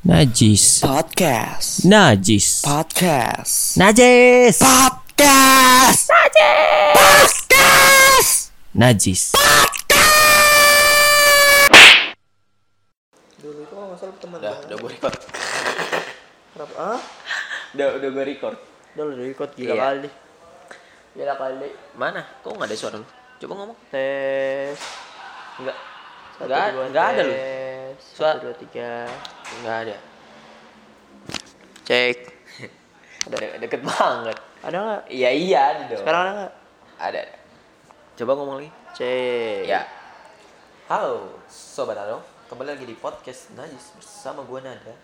Najis. Podcast. Najis. Podcast. Najis. Podcast. Najis. Dulu itu kalau nggak salah teman Udah, udah gue record. Kenapa? Ah? Udah, udah gue record. Udah lu record gila Iya. kali. Gila kali. Mana? Kok nggak ada suara lu? Coba ngomong. Tes. Enggak. Enggak ada lu. Satu, dua, tiga. Enggak ada. Cek. De- deket banget. Ada nggak? Iya, iya ada dong. Sekarang ada nggak? ada. ada. Coba ngomong lagi. Cek. Ya. Halo, sobat Alo. Kembali lagi di podcast Najis bersama gue Nada.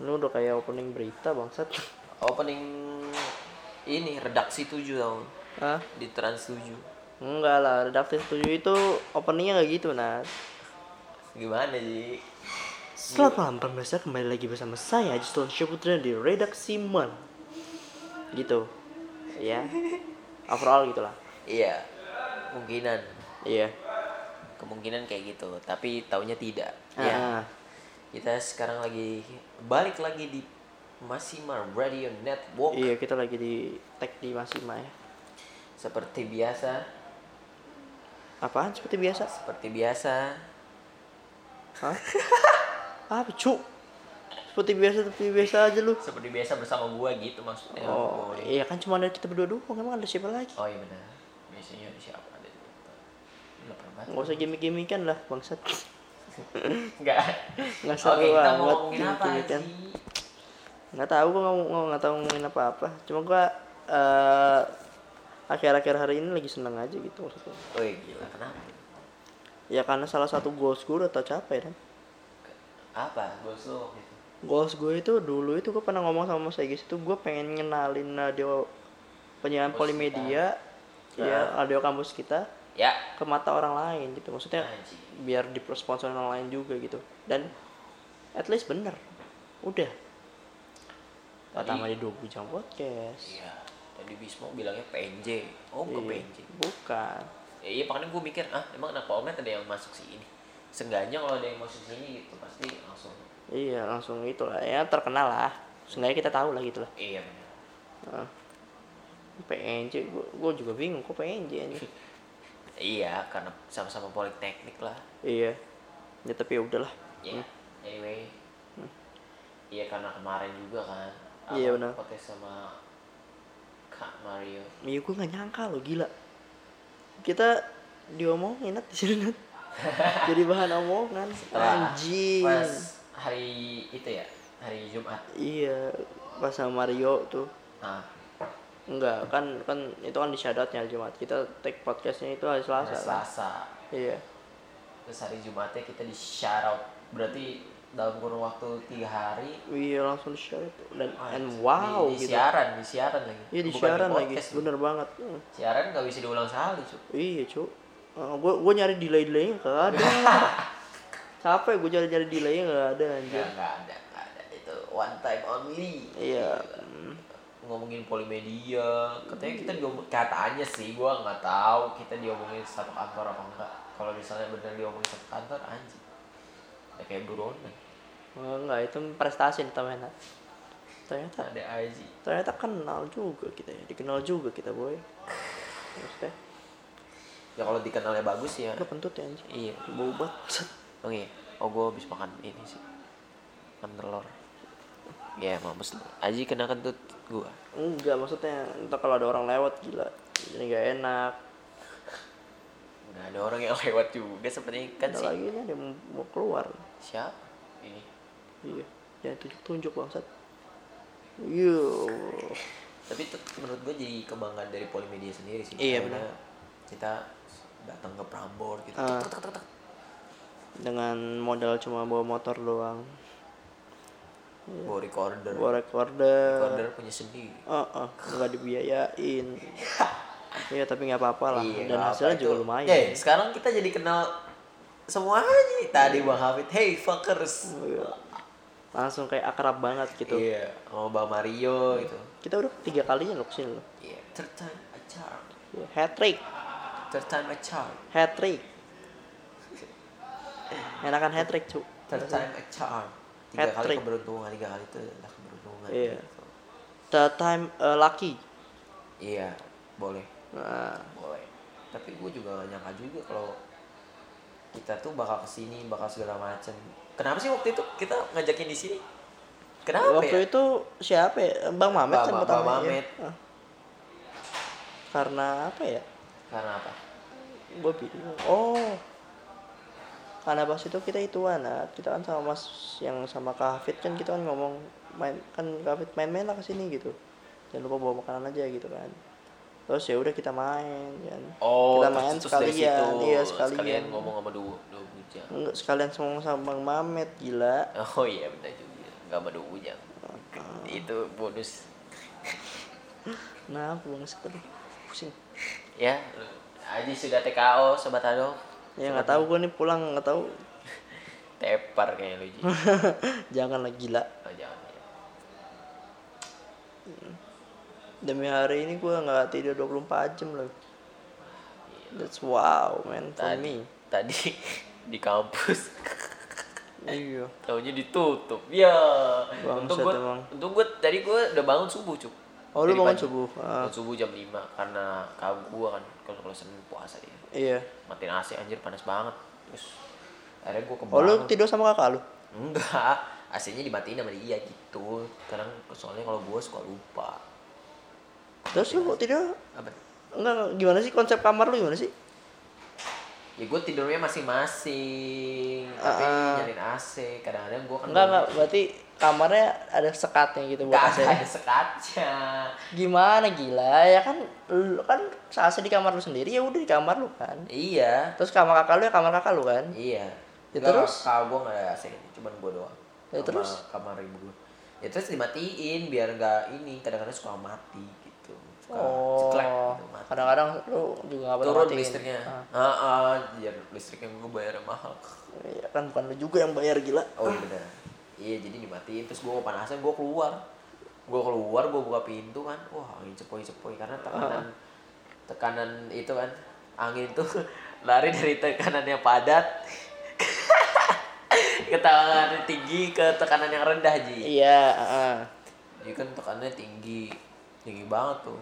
Lu udah kayak opening berita bangsat. Opening ini redaksi 7 tahun Hah? di Trans 7. Enggak lah, redaksi setuju itu openingnya nggak gitu, Nat. Gimana sih? Selamat malam pemirsa, kembali lagi bersama saya Ajiston Syaputra di Redaksi Man Gitu. Ya Overall gitu lah. Iya. Kemungkinan. Iya. Kemungkinan kayak gitu tapi taunya tidak. Ah. ya kita sekarang lagi balik lagi di Masimar Radio Network. Iya kita lagi di tag di Masima ya. Seperti biasa. Apaan seperti biasa? seperti biasa. Hah? Apa cu? Seperti biasa seperti biasa aja lu. Seperti biasa bersama gua gitu maksudnya. Oh Boy. iya kan cuma ada kita berdua doang. Emang ada siapa lagi? oh iya benar. Biasanya ada siapa? Ada Nggak usah gimmick-gimmickan lah bangsat. Enggak Nggak oke seru kita banget mau ngomongin apa sih? Nggak tahu gua nggak nggak tahu ngomongin apa apa cuma gua eh akhir-akhir hari ini lagi seneng aja gitu maksudnya. Wih gila kenapa? Ya karena salah satu goals gue udah tercapai kan apa? Goals lo waktu itu? Goals gue itu dulu itu gue pernah ngomong sama Mas Egis itu gue pengen ngenalin radio penyiaran Kampus polimedia kita. ya radio kampus kita ya. ke mata orang lain gitu. Maksudnya Anjing. biar disponsor orang lain juga gitu. Dan at least bener. Udah. Pertama di dua bujang podcast. Iya. Tadi Bismo bilangnya PNJ oh Iya, PNJ bukan. Ya, iya makanya gue mikir ah emang anak Polmed ada yang masuk sini Seenggaknya kalau ada yang masuk sini gitu pasti langsung. Iya langsung itu lah ya terkenal lah. Seenggaknya kita tahu lah gitu lah. Iya benar. Heeh. PNJ gue juga bingung kok PNJ anjing. iya karena sama-sama politeknik lah. Iya. Ya tapi ya udahlah. Ya anyway. Iya karena kemarin juga kan Iya, benar. podcast sama Kak Mario. Iya gue nggak nyangka loh gila. Kita diomongin di sini jadi bahan omongan Setelah anjing. pas hari itu ya? Hari Jumat? Iya pas sama Mario tuh. Nah enggak kan kan itu kan di syadatnya hari Jumat. Kita take podcastnya itu hari Selasa hari kan? Selasa. Iya. Terus hari Jumatnya kita di shout out berarti dalam kurun waktu tiga hari. Iya langsung di dan ah, and di- wow di, gitu. siaran di siaran lagi. Iya di Bukan siaran lagi. podcast, bener banget. Siaran nggak bisa diulang sekali cuy iya gue gue nyari delay delaynya gak ada. Capek gue nyari nyari delaynya gak ada anjir. Nggak nggak ada nggak ada. Itu one time only. Iya. Ngomongin polimedia katanya kita diomong katanya sih gua nggak tahu kita diomongin satu kantor apa enggak kalau misalnya bener diomongin satu kantor anjing. Ya kayak buronan Oh, enggak itu prestasi ternyata ternyata ada aja ternyata kenal juga kita ya. Dikenal juga kita boy. Maksudnya ya kalau dikenalnya bagus ya. Lu kentut ya anjing. Iya. Bau banget oh iya oh gua habis makan ini sih. Makan telur. Ya mampus lu Aji kena kentut gua. Enggak maksudnya entah kalau ada orang lewat gila. Jadi nggak enak. Nggak ada orang yang lewat juga sepertinya kan ada sih. lagi ada yang mau keluar. Siapa? Ini. Iya. Jangan tunjuk tunjuk bangsat. Iya tapi menurut gue jadi kebanggaan dari Polimedia sendiri sih. Iya, benar. kita datang ke Prambors gitu tek, tek, tek, tek. dengan modal cuma bawa motor doang bawa recorder bawa recorder recorder punya sendiri Oh, oh, nggak dibiayain. Iya, tapi nggak apa-apa lah. Iya, Dan hasilnya apa, juga itu. lumayan. eh sekarang kita jadi kenal semuanya tadi bang Hafid hey fuckers Iya. Langsung kayak akrab banget gitu. iya sama bang Mario gitu Kita udah tiga kalinya loh ke sini loh. iya third time Iya, Hat trick, third time a charm hat trick. Enakan hat trick, cu. third time a charm tiga kali Hat-trick. keberuntungan tiga kali itu adalah keberuntungan Iya. gitu. The time uh, lucky. iya boleh Nah, boleh tapi gue juga gak nyangka juga kalau kita tuh bakal ke sini bakal segala macem kenapa sih waktu itu kita ngajakin di sini kenapa waktu ya itu siapa ya? Bang Mamet kan Bang pertama Mamet. Ya. Karena apa ya? Karena apa Gue bingung. Oh. Karena pas itu kita ituan, nah, kita kan sama Mas yang sama Kak Hafid kan kita kan ngomong main kan Kak Hafid main-main lah ke sini gitu. Jangan lupa bawa makanan aja gitu kan. Terus ya udah kita main kan. oh kita terus- main terus dari sekalian, situ iya sekalian. ngomong sama dua dua bujang Enggak sekalian sama sama Bang Mamet gila. oh iya benar juga nggak sama dua bujang itu bonus Nah, bang aduh, pusing. Ya Aji sudah TKO sobat Ado Ya nggak tahu gue nih pulang nggak tahu. tepar kayaknya lu Ji Jangan lah gila. oh, jangan ya. Demi hari ini gue nggak tidur 24 jam loh. That's wow man for tadi me. tadi di kampus Iya. Taunya ditutup. Ya. Untung gue, untung gue tadi gue udah bangun subuh cuk. Oh lu bangun subuh? Ah, Bangun subuh jam 5 karena kau gue kan kalau kalau Senin puasa dia. iya. Matiin AC anjir panas banget. Terus akhirnya gue Oh lu kebangun. tidur sama kakak lu? Enggak, AC-nya dimatiin sama dia gitu. Kadang soalnya kalau gue suka lupa. Terus lu kok tidur? Apa? Enggak, gimana sih konsep kamar lu gimana sih? Ya gue tidurnya masing-masing, tapi Ah. nyalin AC. Kadang-kadang gue kan Enggak, enggak, berarti kamarnya ada sekatnya gitu buat AC. ada sekatnya. Gimana gila? Ya kan lu kan AC di kamar lu sendiri ya udah di kamar lu kan. Iya, Terus kamar kakak lu ya kamar kakak lu kan. Iya. Ya terus? Kalau gue nggak ada AC, cuman gue doang. Ya terus? Kamar ibu gue. Ya terus dimatiin biar nggak ini. Kadang-kadang suka mati. Suka ceklek Oh, gitu mati. kadang-kadang lu juga nggak Turun matiin. listriknya. Ah. Ah, ah, biar listriknya gue bayar mahal. Iya kan bukan lu juga yang bayar gila. Oh iya benar. Iya jadi dimatiin terus gue panasan gue keluar. Gue keluar gue buka pintu kan. Wah angin cepoi-cepoi karena tekanan tekanan itu kan angin itu lari dari tekanan yang padat ke tekanan tinggi ke tekanan yang rendah ji. Iya, heeh. Jadi kan tekanannya tinggi tinggi banget tuh.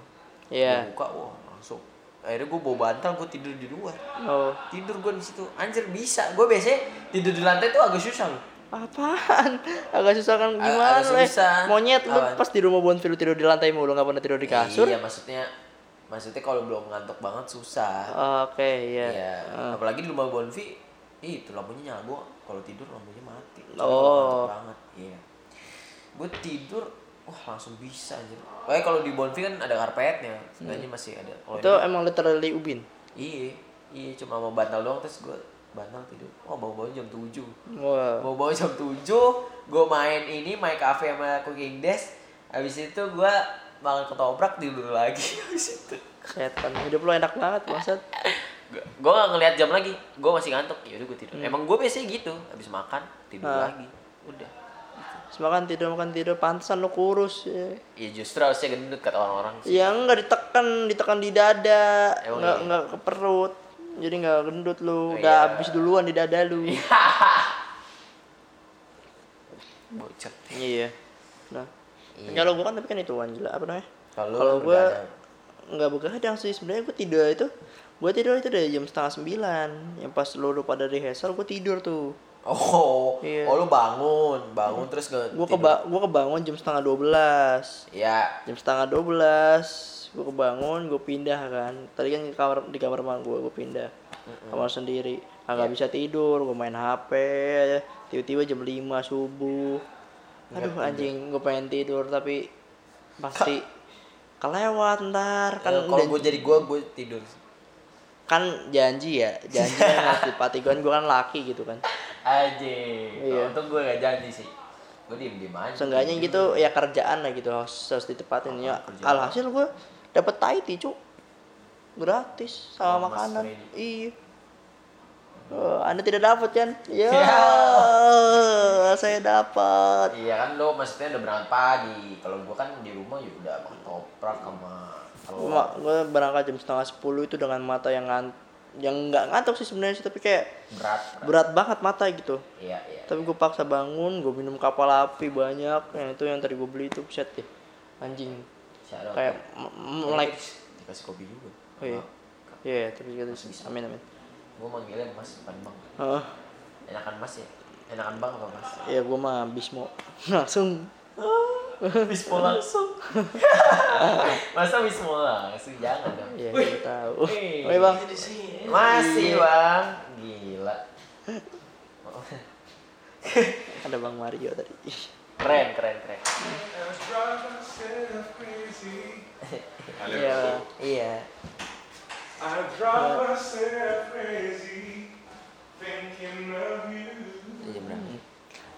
Iya. Gua buka wah langsung. Akhirnya gue bawa bantal gue tidur di luar. Oh. Tidur gue di situ. Anjir bisa. Gue biasanya tidur di lantai tuh agak susah loh. Apaan? Agak susah kan gimana agak eh? susah. Monyet lu pas di rumah Bonfil lu tidur di lantai mulu nggak pernah tidur di kasur. Iya maksudnya maksudnya kalau belum ngantuk banget susah. Oke, iya. Iya. Ah. Apalagi di rumah Bonfi, ih, itu lampunya nyala gua kalau tidur lampunya mati. Oh. ngantuk banget. Iya. Gue tidur wah langsung bisa anjir. Kayak kalau di Bonfi kan ada karpetnya, sebenarnya masih ada. Hmm. Itu ini emang literally ubin. iya, iya cuma mau bantal doang terus gue bantal tidur. Oh, bawa-bawa jam 7. Wah. Bawa-bawa jam 7, gue main ini, main cafe sama Cooking Desk. Habis itu gue makan ketoprak tidur lagi habis itu. Setan, hidup lu enak banget, maksud. gue gak ngeliat jam lagi gue masih ngantuk ya udah gue tidur emang gue biasanya gitu habis makan tidur Hmm. Ah. lagi udah makan tidur makan tidur pantesan lu kurus ya. ya justru harusnya gendut kata orang-orang sih Ya enggak ditekan, ditekan di dada, Emang enggak iya? enggak ke perut. Jadi enggak gendut lu, Oh, udah iya. habis duluan di dada lu. bocor iya. Nah, Iya. kalau gua kan tapi kan itu gila apa namanya? kalau gua nggak begadang sih sebenarnya gua tidur itu gua tidur itu dari jam setengah sembilan yang pas lu lu pada rehearsal gua tidur tuh oh Iya. oh lu bangun bangun terus ke gua keba gua kebangun jam setengah dua belas. Ya jam setengah dua belas gue kebangun gue pindah kan. Tadi kan di kamar di kamar rumah gue gue pindah kamar sendiri. Ah, nggak bisa tidur gue main hp tiba-tiba jam 5 subuh. Aduh anjing gue pengen tidur tapi pasti kelewat ntar. Kan kan kalau udah- gue jadi gue gue tidur. Kan janji ya janji kan kan gue kan laki gitu kan aja Iya. untung gue gak janji sih. Gue diem diem aja. Seenggaknya gitu ya kerjaan lah gitu harus, harus ditepatin ya. Alhasil gue dapet Thai cu gratis sama Oh, makanan. Iya. Oh, anda tidak dapat kan ya. saya dapat. Iya kan lo maksudnya udah berangkat pagi. Kalau gua kan di rumah ya udah makan toprak sama telur. Cuma gue berangkat jam setengah sepuluh itu dengan mata yang ngan yang nggak ngantuk sih sebenarnya sih tapi kayak berat berat. berat banget mata gitu. Iya iya. Tapi gue paksa bangun gue minum kapal api banyak. Yang itu yang tadi gue beli itu set deh. Anjing. Out. kayak m- m- like dikasih kopi juga. Oh iya. Iya tapi kata amin amin. Gue manggilnya mas bukan bang. Heeh. enakan mas ya? Enakan bang apa mas? Ya gue mah bismo. Langsung. Bismo langsung. Masa Bismo langsung? Jangan dong. Ya kita tahu. Oke bang masih bang. Gila. Ada bang Mario tadi. Keren keren keren. Iya. Iya. I drive myself crazy thinking of you. jam berapa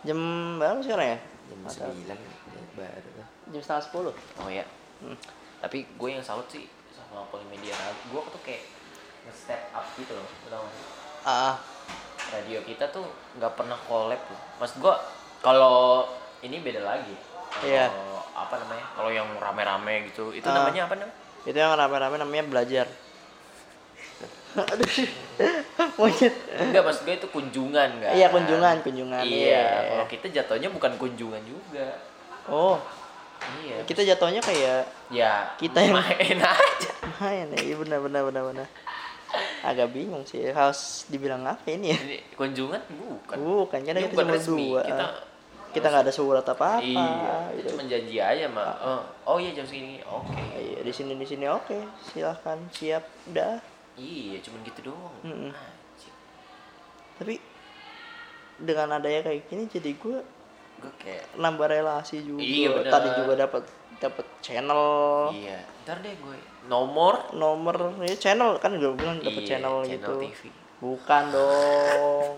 jam berapa sekarang ya? Jam sembilan baru. Jam setengah sepuluh? Oh ya tapi gue yang salut sih sama Polimedia gue tuh kayak nge-step up gitu loh tau gak sih? ah. Radio kita tuh nggak pernah collab loh maksud gue kalau ini beda lagi. Kalau Iya. apa namanya kalau yang rame-rame gitu itu Ah. namanya apa namanya? Itu yang rame-rame namanya belajar. Aduh. Monyet. Enggak maksud gue itu kunjungan kan? Iya, kunjungan, kunjungan, iya iya. kalau kita jatuhnya bukan kunjungan juga. Oh. Iya. Kita jatuhnya kayak ya kita yang- main aja. Main ya iya benar benar benar benar agak bingung sih harus dibilang apa ini ya? Ini kunjungan? Bukan. Bukan kan Ini kita bukan cuma resmi. dua. Kita kita nggak ada surat apa apa iya gitu. itu cuma janji aja mah oh, oh iya jam segini. Oke. Iya di sini di sini oke. Silahkan siap udah iya cuma gitu doang. Mm-mm. Anjing. tapi dengan adanya kayak gini jadi gue gue kayak nambah relasi juga. Iya, benar. tadi juga dapat dapat channel. Iya ntar deh gue nomor? Nomor ya channel kan gue bilang dapat Iya, channel, channel gitu. TV. bukan dong.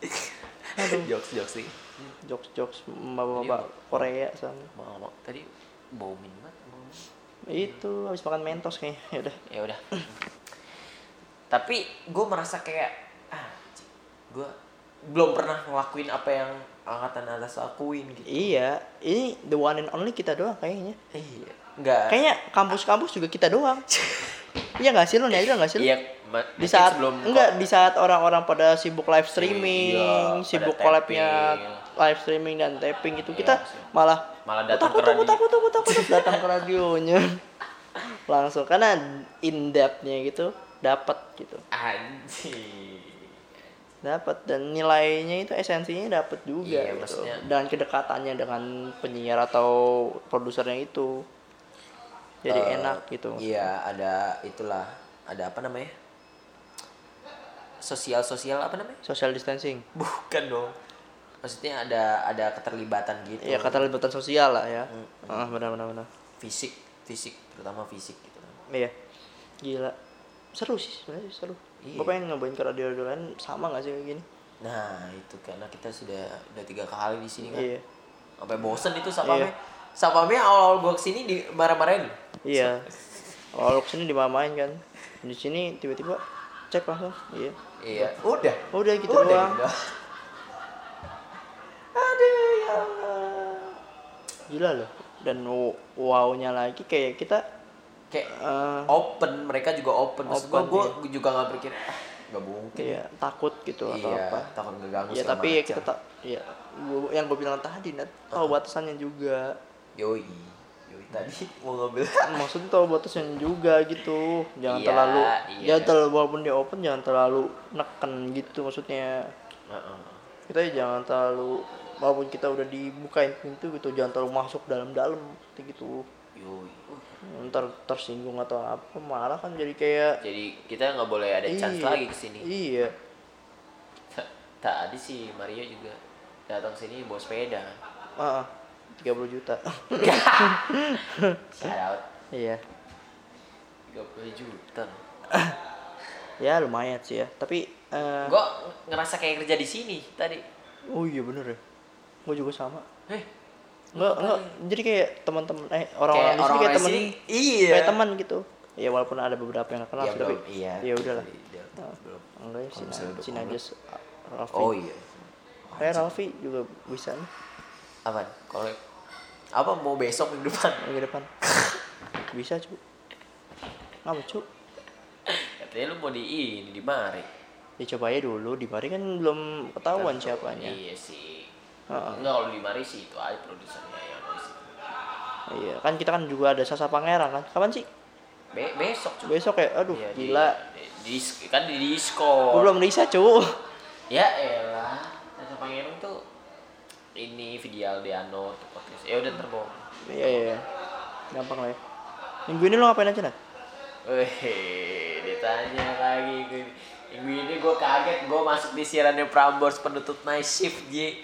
Jokes jokes sih. Jokes jokes bapak-bapak Korea sama mau tadi bau minyak bau itu habis makan mentos kayaknya ya udah. Ya udah. Tapi gue merasa kayak ah gue belum pernah ngelakuin apa yang angkatan atas lakuin gitu. Iya ini the one and only kita doang kayaknya. Iya enggak kayaknya kampus-kampus juga kita doang. Iya nggak sih lo nih nggak sih iya di saat sebelum enggak di saat orang-orang pada sibuk live streaming Iya, sibuk collabnya live streaming dan tapping itu Iya, kita sih. malah Malah "Oh, datang takut, ke takut, radio." takut takut takut takut datang ke radionya. Langsung karena in depthnya gitu dapat gitu. Anjing. Dapat dan nilainya itu esensinya dapat juga Iya, gitu. maksudnya- dan kedekatannya dengan penyiar atau produsernya itu jadi Eh, enak gitu iya ada itulah ada apa namanya? Sosial sosial apa namanya? Social distancing. Bukan dong. Maksudnya ada ada keterlibatan gitu. Ya keterlibatan sosial lah ya. Ah benar benar benar. Fisik fisik terutama fisik gitu. Iya. Gila. Seru sih sebenarnya seru. Iya. gue pengen nyobain ke radio radio lain sama gak sih kayak gini? Nah itu karena kita sudah udah tiga kali di sini kan? Iya. Sampai bosen itu sapamnya Iya. Sapamnya awal awal gua ke sini di marah-marahin. Iya. Kalau ke sini dimamain kan. Di sini tiba-tiba cek langsung iya. Iya. Udah? Udah gitu udah. doang. Gitu. aduh ya Allah. Gila loh. Dan wow-nya lagi kayak kita kayak eh, open mereka juga open. Maksud gua Open, gua iya. juga nggak berpikir ah nggak mungkin. Iya, takut gitu atau iya apa. takut ngeganggu Ya tapi ya kita tak ya gua, yang gue bilang tadi net tahu batasannya juga. Yoi yoi tadi mau ngambil Maksudnya tahu batasannya juga gitu. Jangan Iya, terlalu iya. jangan terlalu walaupun dia open jangan terlalu neken gitu maksudnya. Heeh. Kita ya jangan terlalu walaupun kita udah dibukain pintu gitu jangan terlalu masuk dalam-dalam gitu. yoi Uh, Ntar tersinggung atau apa marah kan jadi kayak jadi kita nggak boleh ada chance Iya. lagi ke sini Iya. tadi si Mario juga datang sini bawa sepeda Ah, 30 juta. shout out iya. 30 juta Ya lumayan sih ya. Tapi eh gua ngerasa kayak kerja di sini tadi Oh iya bener ya. Gue juga sama. eh Enggak, enggak. Jadi kayak teman-teman eh orang-orang di sini kayak teman iya kayak teman gitu. Ya walaupun ada beberapa yang kenal Iya, sih, tapi iya. ya udahlah. Iya, Nah, belum. Enggak ya, udah sini aja oh iya Kayak Raffi juga bisa nih apa kalau apa mau besok minggu depan minggu depan. bisa cu. Ngapa cu? katanya lu mau di ini di mari Ya coba aja dulu, di Mari kan belum ketahuan Kan- siapanya. iya sih Heeh. enggak kalau di mari sih itu aja produsernya yang noise itu. Iya, kan kita kan juga ada Sasa Pangeran kan. Kapan sih? Be- besok cuy Besok ya? Aduh, di- gila. di, di- kan di disco belum bisa, cu. ya elah Sasa Pangeran tuh ini video Aldiano tuh podcast ya udah terbong Iya, iya, iya. Gampang lah ya. Minggu ini lo ngapain aja, Nat? Wih, ditanya lagi gue. Minggu ini gue kaget, gue masuk di siarannya Prambors penutup night shift, Ji.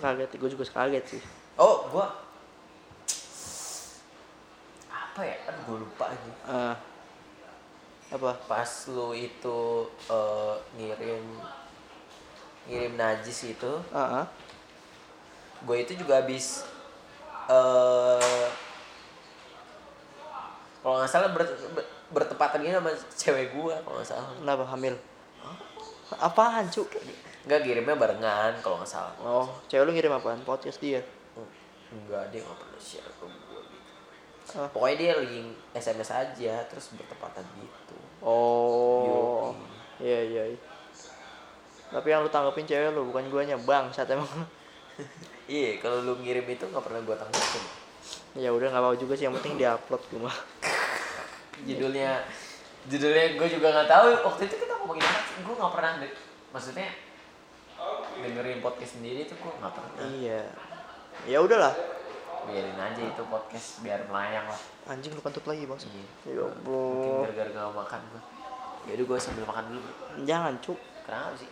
Kaget, gue juga kaget sih. Oh, gue... Apa ya? Aduh, gue lupa aja. Ah. apa? Pas lu itu eh, ngirim... Ngirim najis itu, Ah, ah. Gue itu juga habis... eh kalau nggak salah ber- ber- bertepatan gini sama cewek gue kalau nggak salah. Kenapa hamil? Apaan, cu? Enggak kirimnya barengan kalau nggak salah. Oh, cewek lu ngirim apaan? Podcast dia. Enggak, dia nggak pernah share ke gue gitu. Ah. Pokoknya dia link SMS aja, terus bertepatan gitu. Oh. Iya, iya. iya. Tapi yang lu tanggepin cewek lu, bukan guanya, Bang. Saat emang. Iya, kalau lu ngirim itu nggak pernah gue tanggapin. ya udah nggak apa juga sih, yang penting diupload gue mah. Judulnya, judulnya gue juga nggak tahu. Waktu itu kita ngomongin apa sih? Gue nggak pernah, de- maksudnya dengerin podcast sendiri tuh gue nggak pernah. Iya. Ya udahlah. Biarin aja itu podcast biar melayang lah. Anjing lu kentut lagi, Bang. Iya. Ya Mungkin gara-gara gak makan gue. Yaudah gue sambil makan dulu. Jangan, cu. Kenapa sih?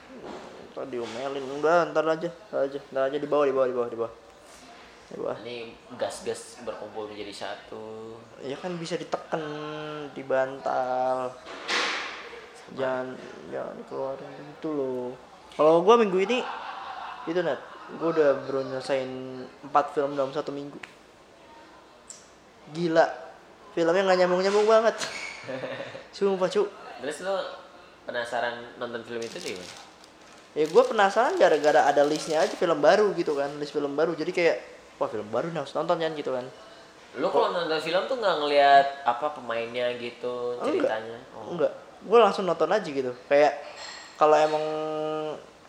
Ntar diomelin. Udah, ntar aja. Ntar aja. Ntar aja di bawah, di bawah, di bawah, di bawah. Di bawah. Ini gas-gas berkumpul menjadi satu. Ya kan bisa ditekan, dibantal. Jangan jangan dikeluarin gitu loh. Kalau gua minggu ini itu Nat, gua udah baru nyelesain 4 film dalam satu minggu. Gila. Filmnya nggak nyambung-nyambung banget. Sumpah, cu. Terus lo penasaran nonton film itu sih? Ya gue penasaran gara-gara ada listnya aja film baru gitu kan, list film baru. Jadi kayak, wah film baru nih harus nonton kan gitu kan. Lo kalau nonton film tuh nggak ngelihat apa pemainnya gitu, ceritanya? Oh. Enggak, gue langsung nonton aja gitu. Kayak kalau emang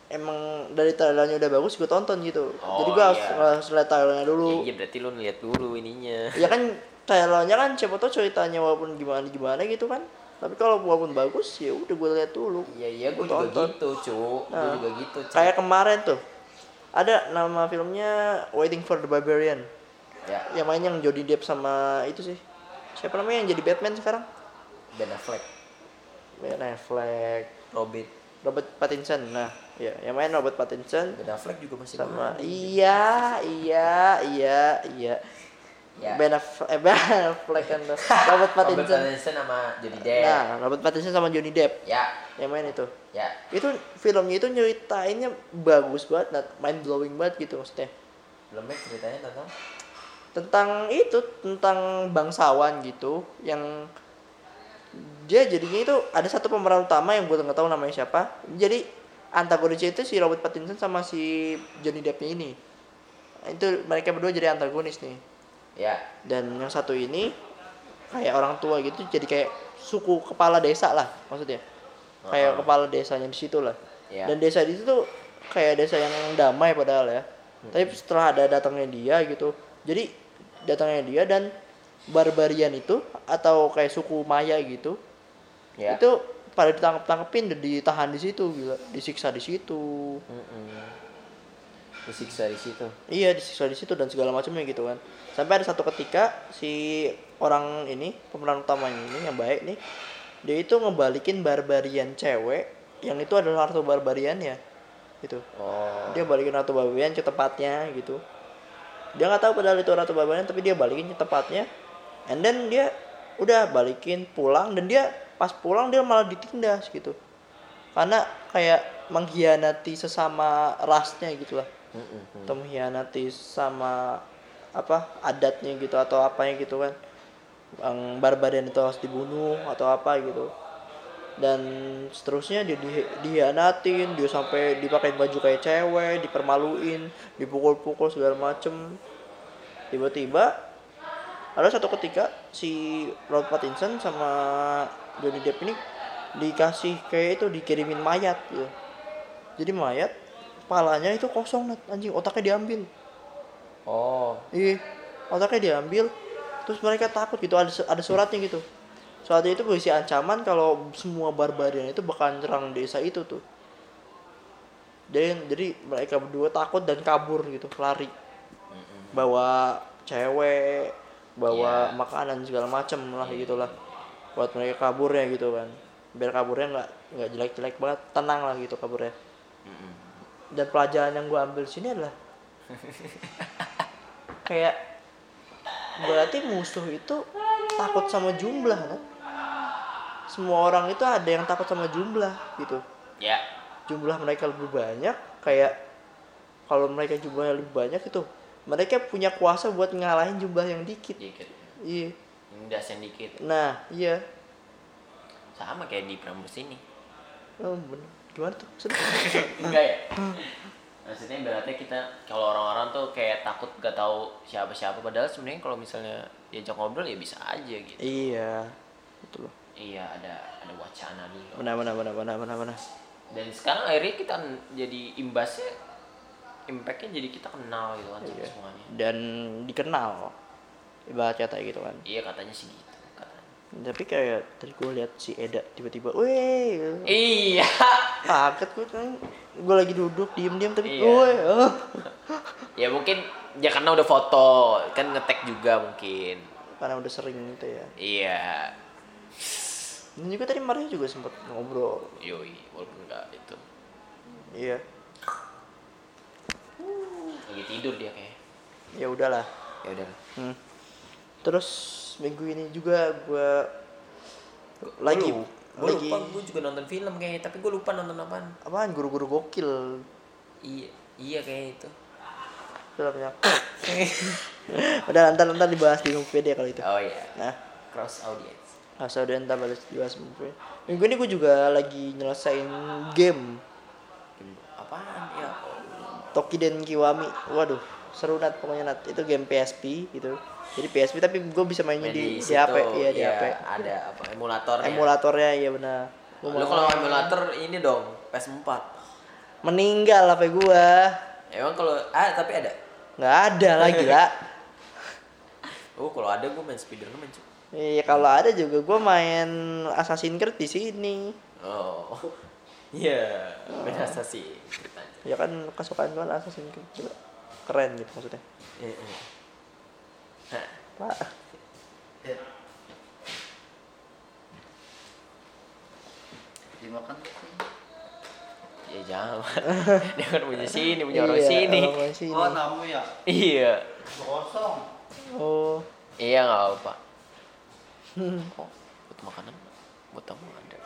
emang dari trailernya udah bagus gue tonton gitu. Oh, Jadi gue harus, iya. harus lihat trailernya dulu. Iya berarti lo ngeliat dulu ininya. Ya kan trailernya kan siapa tau ceritanya walaupun gimana gimana gitu kan. Tapi kalau walaupun bagus ya udah gue lihat dulu. Iya iya gue Gua juga tonton. gitu cu, gue Nah, juga gitu. Cu. Kayak kemarin tuh ada nama filmnya Waiting for the Barbarian. ya Yang main yang Jodie Depp sama itu sih. Siapa namanya yang jadi Batman sekarang? Ben Affleck, Ben Affleck, Robin, Robert Pattinson. Nah, ya, yang main Robert Pattinson Ben Affleck juga masih sama iya, iya, iya, iya. Ya. Ben Affleck, eh, Ben Affleck kan Robert Robert Pattinson. Sama Johnny Depp. Nah, Robert Pattinson sama Johnny Depp Ya, yang main itu. ya. Itu filmnya itu nyeritainnya bagus banget, nah, mind blowing banget gitu maksudnya. Filmnya ceritanya tentang Tentang itu, tentang bangsawan gitu yang dia jadinya itu ada satu pemeran utama yang gue nggak tahu namanya siapa. Jadi antagonisnya itu si Robert Pattinson sama si Johnny Deppnya ini. Itu mereka berdua jadi antagonis nih. Ya dan yang satu ini kayak orang tua gitu jadi kayak suku kepala desa lah maksudnya kayak Uh-uh. kepala desanya di situ lah Iya. dan desa di situ tuh kayak desa yang damai padahal ya tapi setelah ada datangnya dia gitu jadi datangnya dia dan barbarian itu atau kayak suku Maya gitu ya. itu pada ditangkap tangkepin dan ditahan di situ gila disiksa di situ Mm-mm. Disiksa di situ. Iya disiksa di situ dan segala macamnya gitu kan. Sampai ada satu ketika si orang ini pemeran utamanya ini yang baik nih, dia itu ngebalikin barbarian cewek yang itu adalah ratu barbarian ya, gitu. Oh. Dia balikin ratu barbarian ke tempatnya gitu. Dia nggak tahu padahal itu ratu barbarian tapi dia balikin ke tempatnya. And then dia udah balikin pulang dan dia pas pulang dia malah ditindas gitu. Karena kayak mengkhianati sesama rasnya gitu lah Mm-mm. atau mengkhianati sama apa adatnya gitu atau apanya gitu kan yang barbarian itu harus dibunuh atau apa gitu dan seterusnya dia di, dihianatin dia sampai dipakai baju kayak cewek dipermaluin dipukul-pukul segala macem tiba-tiba ada satu ketika si Robert Pattinson sama Johnny Depp ini dikasih kayak itu dikirimin mayat gitu. jadi mayat palanya itu kosong Nat. anjing otaknya diambil. Oh. Iya otaknya diambil. Terus mereka takut gitu ada ada suratnya gitu. Suratnya itu berisi ancaman kalau semua barbarian itu bakalan nyerang desa itu tuh. Jadi jadi mereka berdua takut dan kabur gitu lari. Bawa cewek bawa Iya. makanan segala macem lah gitulah buat mereka kaburnya gitu kan. Biar kaburnya nggak nggak jelek-jelek banget tenang lah gitu kaburnya. Mm-mm. Dan pelajaran yang gue ambil sini adalah kayak berarti musuh itu takut sama jumlah kan? Semua orang itu ada yang takut sama jumlah gitu. Ya. Jumlah mereka lebih banyak kayak kalau mereka jumlahnya lebih banyak itu mereka punya kuasa buat ngalahin jumlah yang dikit. Dikit. Iya. Dasen dikit. Nah iya. Sama kayak di Prambors ini. Oh, bener. Gimana tuh? Enggak ya? Maksudnya berarti kita kalau orang-orang tuh kayak takut gak tahu siapa-siapa. Padahal sebenarnya kalau misalnya diajak ngobrol ya bisa aja gitu. Iya betul. Loh iya ada ada wacana dulu benar benar benar benar benar benar. Dan sekarang akhirnya kita jadi imbasnya impactnya jadi kita kenal gitu kan Iya. semuanya. Dan dikenal. Ibarat kata gitu kan. Iya katanya sih gitu. Tapi kayak tadi gue lihat si Eda tiba-tiba weh! Iya. Kaget gue kan. Gue lagi duduk diem-diem tapi Iya. weh! Oh. ya mungkin ya karena udah foto kan ngetek juga mungkin. Karena udah sering gitu ya. Iya. Dan juga tadi Mario juga sempat ngobrol. Yoi walaupun enggak itu. Iya. Lagi tidur dia kayak ya udahlah. Ya udah hmm. Terus minggu ini juga gue lagi gue lagi lupa gue juga nonton film kayaknya tapi gue lupa nonton apaan. Apaan? Guru-guru gokil. Iya iya kayak itu. Filmnya. Udah ntar ntar dibahas di Moviepedia kalau itu. Oh iya. Nah. Cross audience. Asal udah ntar balas dibahas di Moviepedia minggu ini gue juga lagi nyelesain game. Apaan? Ya Tokiden Kiwami waduh seru nat pokoknya nat. Itu game PSP gitu. Jadi PSP tapi gue bisa mainnya di, di situ, HP iya di iya, HP ada apa emulatornya. Emulatornya iya benar. Lu kalau emulator ini dong PS4 meninggal HP gua. Emang kalau ah tapi ada? Nggak ada lah gila oh kalau ada gue main Spiderman cuy iya kalau ada juga gua main Assassin's Creed di sini. Oh. Iya sih ceritanya ya kan kesukaan kan Assassin's Creed juga keren gitu maksudnya. Iya, iya. Nah, pak Dimakan ya jangan. Dia kan punya sini punya orang Iya, sini. orang sini. Oh, tamu ya? iya. Kosong. oh. Iya nggak apa kok buat makanan? Buat tamu ada.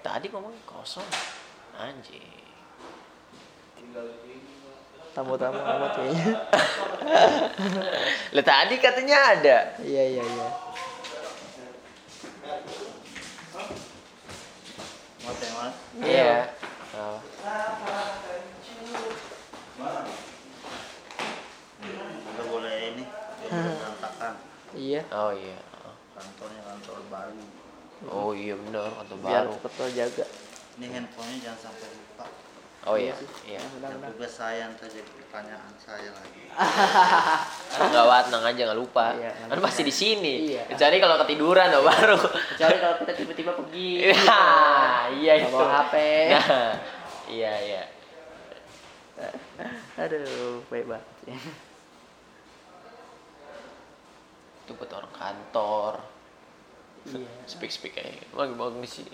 Tadi ngomong kosong. Anjing tamu-tamu amat kayaknya lah tadi katanya ada iya iya iya mana? iya Oh. Udah boleh ini. Berantakan. iya oh iya Kantornya kantor baru. oh iya bener kantor biar baru cepet jaga Ini handphonenya jangan sampai lupa. Oh iya. Iya Dan tugas saya ntar jadi pertanyaan saya lagi. nggak wat tenang aja nggak lupa. Iya, kan masih di sini. Iya. kecuali kalau ketiduran oh, baru. Kecuali kalau kita tiba-tiba pergi. Nah, iya. itu bawa HP. nah, iya iya. Aduh baik banget itu buat orang kantor. Iya. Speak speak kayak bang bang di sini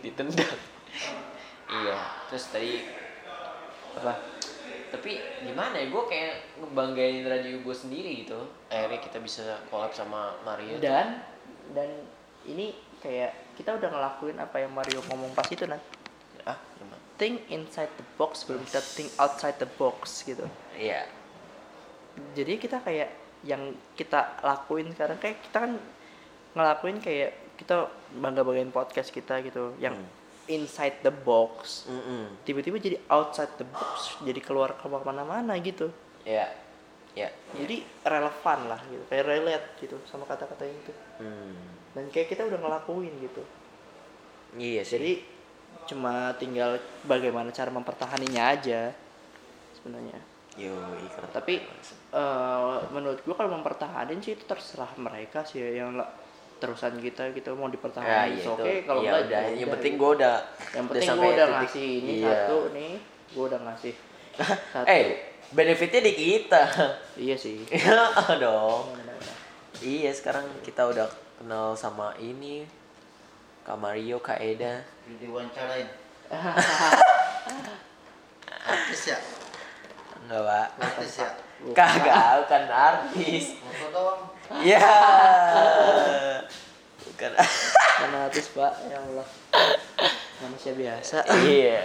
ditendang iya terus tadi apa? Tapi gimana ya gue kayak ngebanggain radio gue sendiri gitu. Akhirnya kita bisa collab sama Mario dan dan ini kayak kita udah ngelakuin apa yang Mario ngomong pas itu nah ah gimana? Think inside the box belum kita think outside the box gitu. Iya. Jadi kita kayak yang kita lakuin sekarang kayak kita kan ngelakuin kayak kita bangga banggain podcast kita gitu. Yang Hmm. Inside the box mm tiba-tiba jadi outside the box jadi keluar keluar mana-mana gitu. Iya iya jadi relevan lah gitu kayak relate gitu sama kata-kata itu. Hmm. dan kayak kita udah ngelakuin gitu. Iya sih. Jadi cuma tinggal bagaimana cara mempertahaninya aja sebenarnya. Yo tapi eh, menurut gua kalau mempertahanin sih itu terserah mereka sih ya, yang terusan kita gitu mau ya dipertahankan iya oke itu kalau ya enggak udah ya yang udah, penting gitu. gue udah yang penting gua udah titik- ngasih ini iya. satu nih gua udah ngasih satu eh benefitnya di kita iya sih Iya dong Benar-benar. iya sekarang kita udah kenal sama ini Kak Mario Kak Eda Di diwawancarain. Artis ya? enggak pak Artis ya? Kagak bukan artis. Foto doang. ya bukan. Karena artis pak? Ya Allah. Manusia biasa. Iya.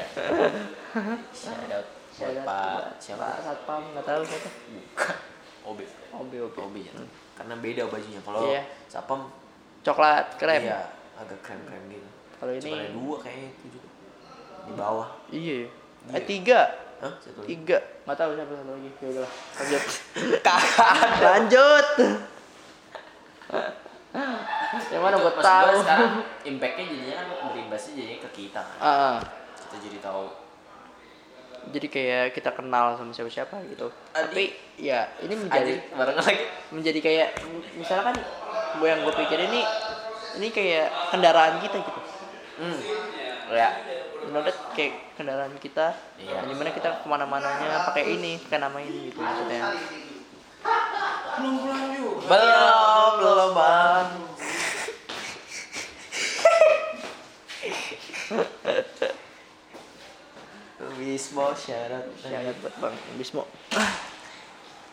Shout out Pak buat siapa? Pak Satpam nggak tahu siapa. Bukan. Obe. Obi Obi Obe ya. Karena beda bajunya. Kalau Iya. Sapam coklat krem. Iya agak krem krem gitu. Kalau Cuma ada ini dua kayaknya itu juga. Di bawah. Iya. Iya. eh tiga Hah? Satu lagi. tiga. Nggak tahu siapa satu lagi. Ya udah lanjut. Lanjut. Yang mana maksud tahu. Sekarang? Impactnya jadinya kan berimbasnya jadinya ke kita kan. Ah, ah. kita jadi tahu. Jadi kayak kita kenal sama siapa siapa gitu. Adi. tapi ya ini menjadi aja bareng lagi. menjadi kayak misalnya kan gue yang gue pikir ini ini kayak kendaraan kita gitu. Hmm. Ya menurut kayak kendaraan kita. Iya. yang di mana kita ke mana-mananya pakai ini pakai nama ini gitu maksudnya. Belum belum bang. Wismo syarat. Syarat buat bang Bismo.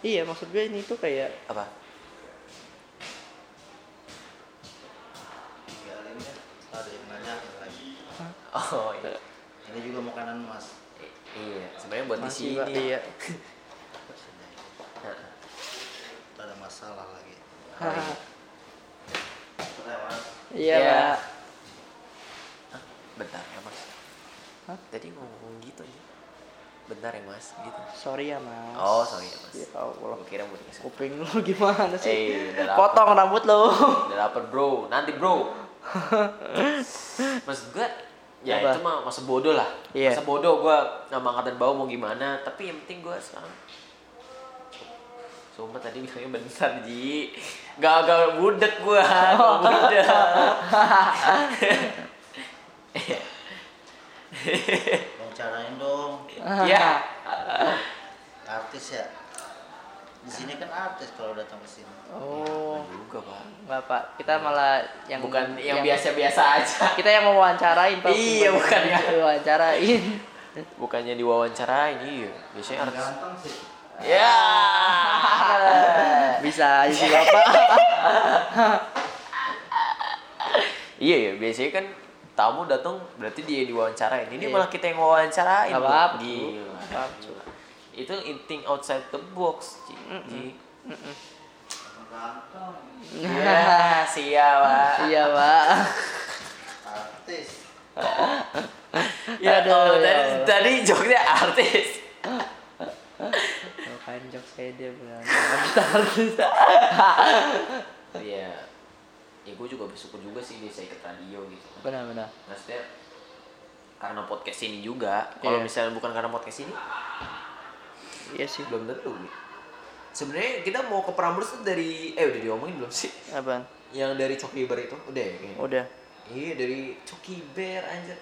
Iya maksud gue ini tuh kayak apa? Ya. Oh iya Ini juga makanan mas. iya sebenarnya buat di masih sini. Pak, iya. Ada masalah lagi. Iya pak Hah? bentar ya mas. Hah? tadi ngomong gitu ya. Bentar ya mas gitu. Sorry ya mas. Oh sorry ya mas. Ya Allah. Gue kira mau dikasih kuping lu gimana sih? Eh, udah lapar. potong rambut lu. Udah lapar bro. Nanti bro. Maksud gue ya Apa? itu mah masa bodoh lah Iya. masa bodoh gue nama angkatan bawah mau gimana tapi yang penting gue sekarang Sumpah tadi bilangnya bentar Ji Gak, gak budek gue Gak budek Wawancarain dong. Ya Artis ya. Di sini kan artis kalau datang ke sini. oh juga pak nggak pak kita malah yang Bukan yang biasa-biasa aja kita yang mau wawancarain pak Iya, bukan ya. wawancarain Bukannya diwawancarain Iya Biasanya artis Ganteng sih. Ya bisa aja sih bapak Iya ya biasanya kan tamu datang berarti dia diwawancarain. Ini Iya. malah kita yang wawancarain. Apa-apa, Gila. Itu think outside the box. Ji. Ganteng. Ya, siap, Pak. iya pak Artis. Ya, Aduh, oh, ya tadi, Allah. tadi joknya artis. Bukan jok saya dia kita harus Iya. Ya gue juga bersyukur juga sih bisa ikut radio gitu. benar benar Maksudnya karena podcast ini juga. Kalau Iya. misalnya bukan karena podcast ini, iya sih belum tentu. Sebenarnya kita mau ke Prambors tuh dari eh udah diomongin belum sih? apaan Yang dari Coki Bar itu udah ya kayaknya. udah Iya dari Coki Bear anjir.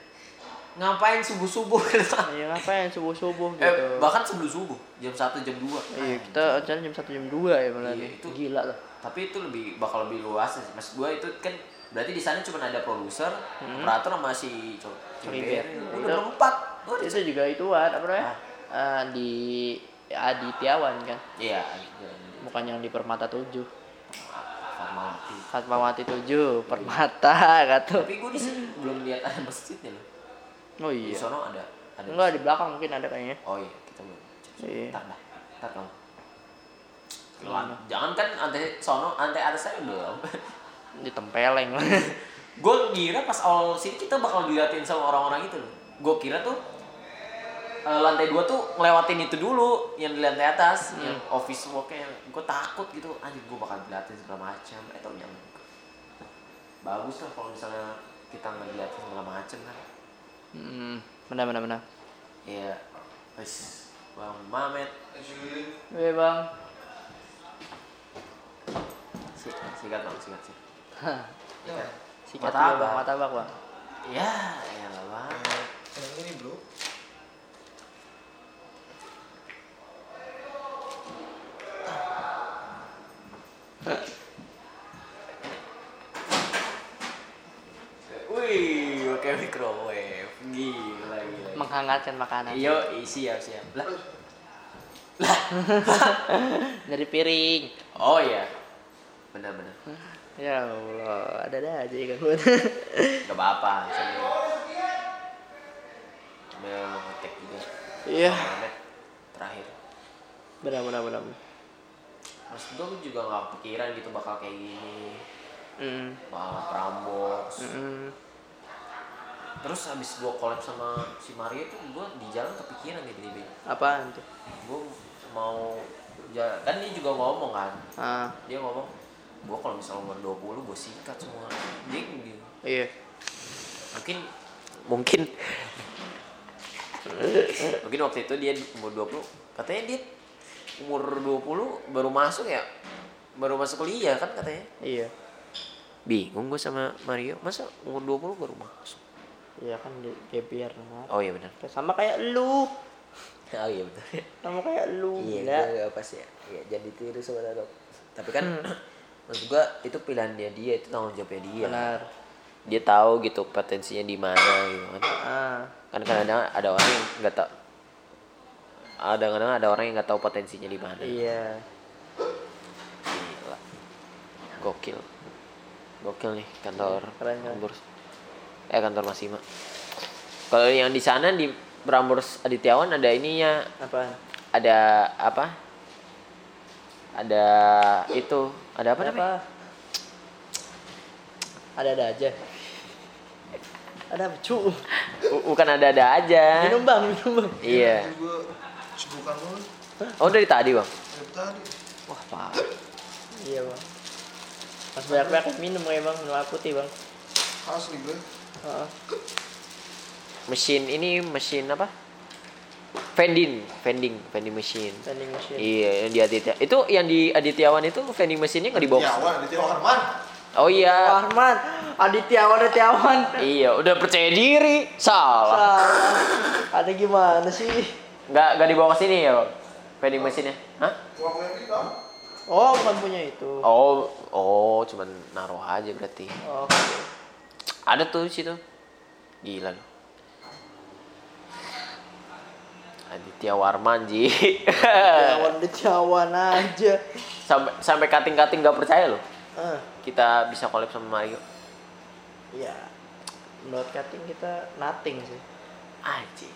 Ngapain subuh-subuh gitu. ya ngapain subuh subuh gitu Eh, bahkan sebelum subuh, jam 1 jam 2. iya kita jalan jam satu jam dua ya malah Iya, itu- gila lah Tapi itu lebih bakal lebih luas sih. Maksud gua itu kan berarti di sana cuma ada produser, operator sama si Co- Coki Bear. Bear. Itu- Udah berempat. Udah. itu juga ituan apa namanya Ah. Eh, di Adityawan kan Iya, bukan yang di Permata 7 Fatmawati. Fatmawati 7 Permata kata Tapi gua di sini belum lihat ada masjidnya loh. oh Di iya sono ada. Ada. enggak di belakang mungkin ada kayaknya Oh iya, kita belum. Iya. Ntar dah. Ntar kamu. Jangan kan ante sono, ante atas saya belum. ditempeleng gue kira pas awal sini kita bakal diliatin sama orang-orang itu loh. Gue kira tuh eh, lantai dua tuh ngelewatin itu dulu yang di lantai atas, yang office worknya. Gue takut gitu, anjir gue bakal diliatin segala macam. Eh tau jangan. bagus lah kalau misalnya kita ngeliat segala macem kan Hmm, benar benar benar. Iya, wes Bang Mamet, Oke bang. si, sikat bang, sikat sih. Hah, Sikat. Martabak. dulu bang, martabak bang. Ya, ya lah bang. Yang ini bro. Wih, pakai microwave, gila gila. Menghangatkan makanan. Iyo, isi ya siap. Lah, Dari piring. oh iya, benar-benar. Ya Allah, ada ada aja ya kan. Gak apa-apa, sambil sambil ngetek juga. Iya. Mamet, terakhir. Benar benar benar. Mas gue juga gak kepikiran gitu bakal kayak gini. Hmm. Bakal Prambors. Hmm. Terus habis gue collab sama si Mario tuh gue di jalan kepikiran tiba-tiba. Apaan tuh? Gue mau ja- kan dia juga ngomong kan. Ah, Dia ngomong, gue kalau misalnya umur 20 gue sikat semua. Dia gitu. iya. Mungkin mungkin mungkin waktu itu dia umur 20 katanya dia umur 20 baru masuk ya baru masuk kuliah kan katanya Iya. bingung gue sama Mario masa umur 20 baru masuk Iya kan di nah. oh iya benar Sama kayak lu. oh iya benar Sama kayak lu. iya gila. gue gak pas ya iya jadi tiru sama Dado tapi kan maksud gue itu pilihan dia dia itu tanggung jawabnya dia Benar. dia tahu gitu potensinya di mana gitu kan Ah, kan kadang ada orang yang nggak tahu ada kadang ada orang yang nggak tahu potensinya di mana iya. Gila. Gokil. Gokil nih kantor Keren, keren. Prambors. Eh kantor Mas Ima. Kalau yang di sana di Prambors Adityawan ada ininya, Apaan? ada apa? Ada itu, ada apa namanya? Ada-ada aja. Ada apa, cu? Bu- Bukan ada-ada aja. Minum bang, minum bang. Iya. Sibukan lu Oh dari tadi bang. dari tadi. Wah pak. Iya bang. Mas banyak-banyak minum ya bang, minum putih bang. Asli gue. Heeh. Mesin ini mesin apa? Vending, vending, vending machine. Vending machine. Iya, yang di Aditya. Itu yang di Adityawan itu vending mesinnya nggak dibawa. Tiawan, ada Tiawan Harman. Oh iya. Arman, Adityawan, Adityawan. Iya, udah percaya diri. Salah. Salah. Ada gimana sih? Nggak nggak dibawa ke sini ya, Bang? Vending mesinnya. Hah? Oh, bukan punya itu. Oh, oh, cuman naruh aja berarti. Oke. Ada tuh di situ. Gila lu. Aditya Warman Ji. Adityawan, Adityawan aja. sampai sampai kating-kating nggak percaya loh. Ah, Kita bisa collab sama Mario. ya. Menurut cutting kita nothing sih. Anjing.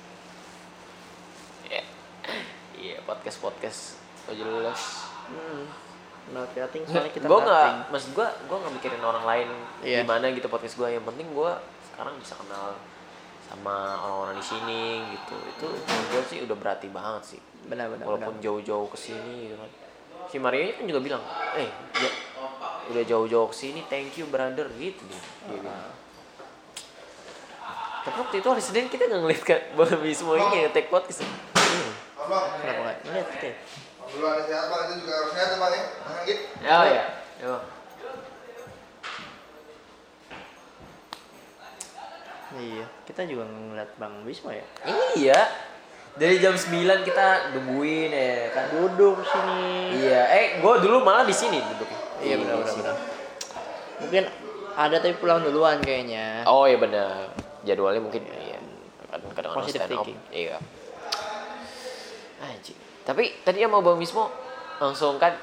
Iya. Iya, podcast-podcast oh jelas. Hmm. Menurut cutting soalnya kita gue nggak nothing. maksud gue gue nggak mikirin orang lain Iya. gimana gitu podcast gue yang penting gue sekarang bisa kenal sama orang-orang di sini gitu itu menurut gue sih udah berarti banget sih Benar-benar. walaupun jauh-jauh ke sini gitu kan si Mario kan juga bilang eh ja- udah jauh-jauh ke sini thank you brother gitu dia, dia bilang tapi waktu itu hari Senin kita nggak ngeliat kan Bobby semua ini nge-take podcast Abang. Kenapa nggak ngeliat kita? ya? Alhamdulillah ada sehat bang, itu juga harus sehat ya bang ya. Bang Anggit. oh ya ya Bang. Iya, kita juga ngeliat Bang Wisma ya. iya dari jam 9 kita nungguin ya kan Duduk sini. Iya, eh gue dulu malah di sini duduknya. Iya Di benar-benar. sini. benar. Mungkin ada tapi pulang duluan kayaknya. Oh iya benar. Jadwalnya mungkin iya. Kadang-kadang Positive stand up. thinking. Iya. Tapi tadi sama Bang Bismo langsung kan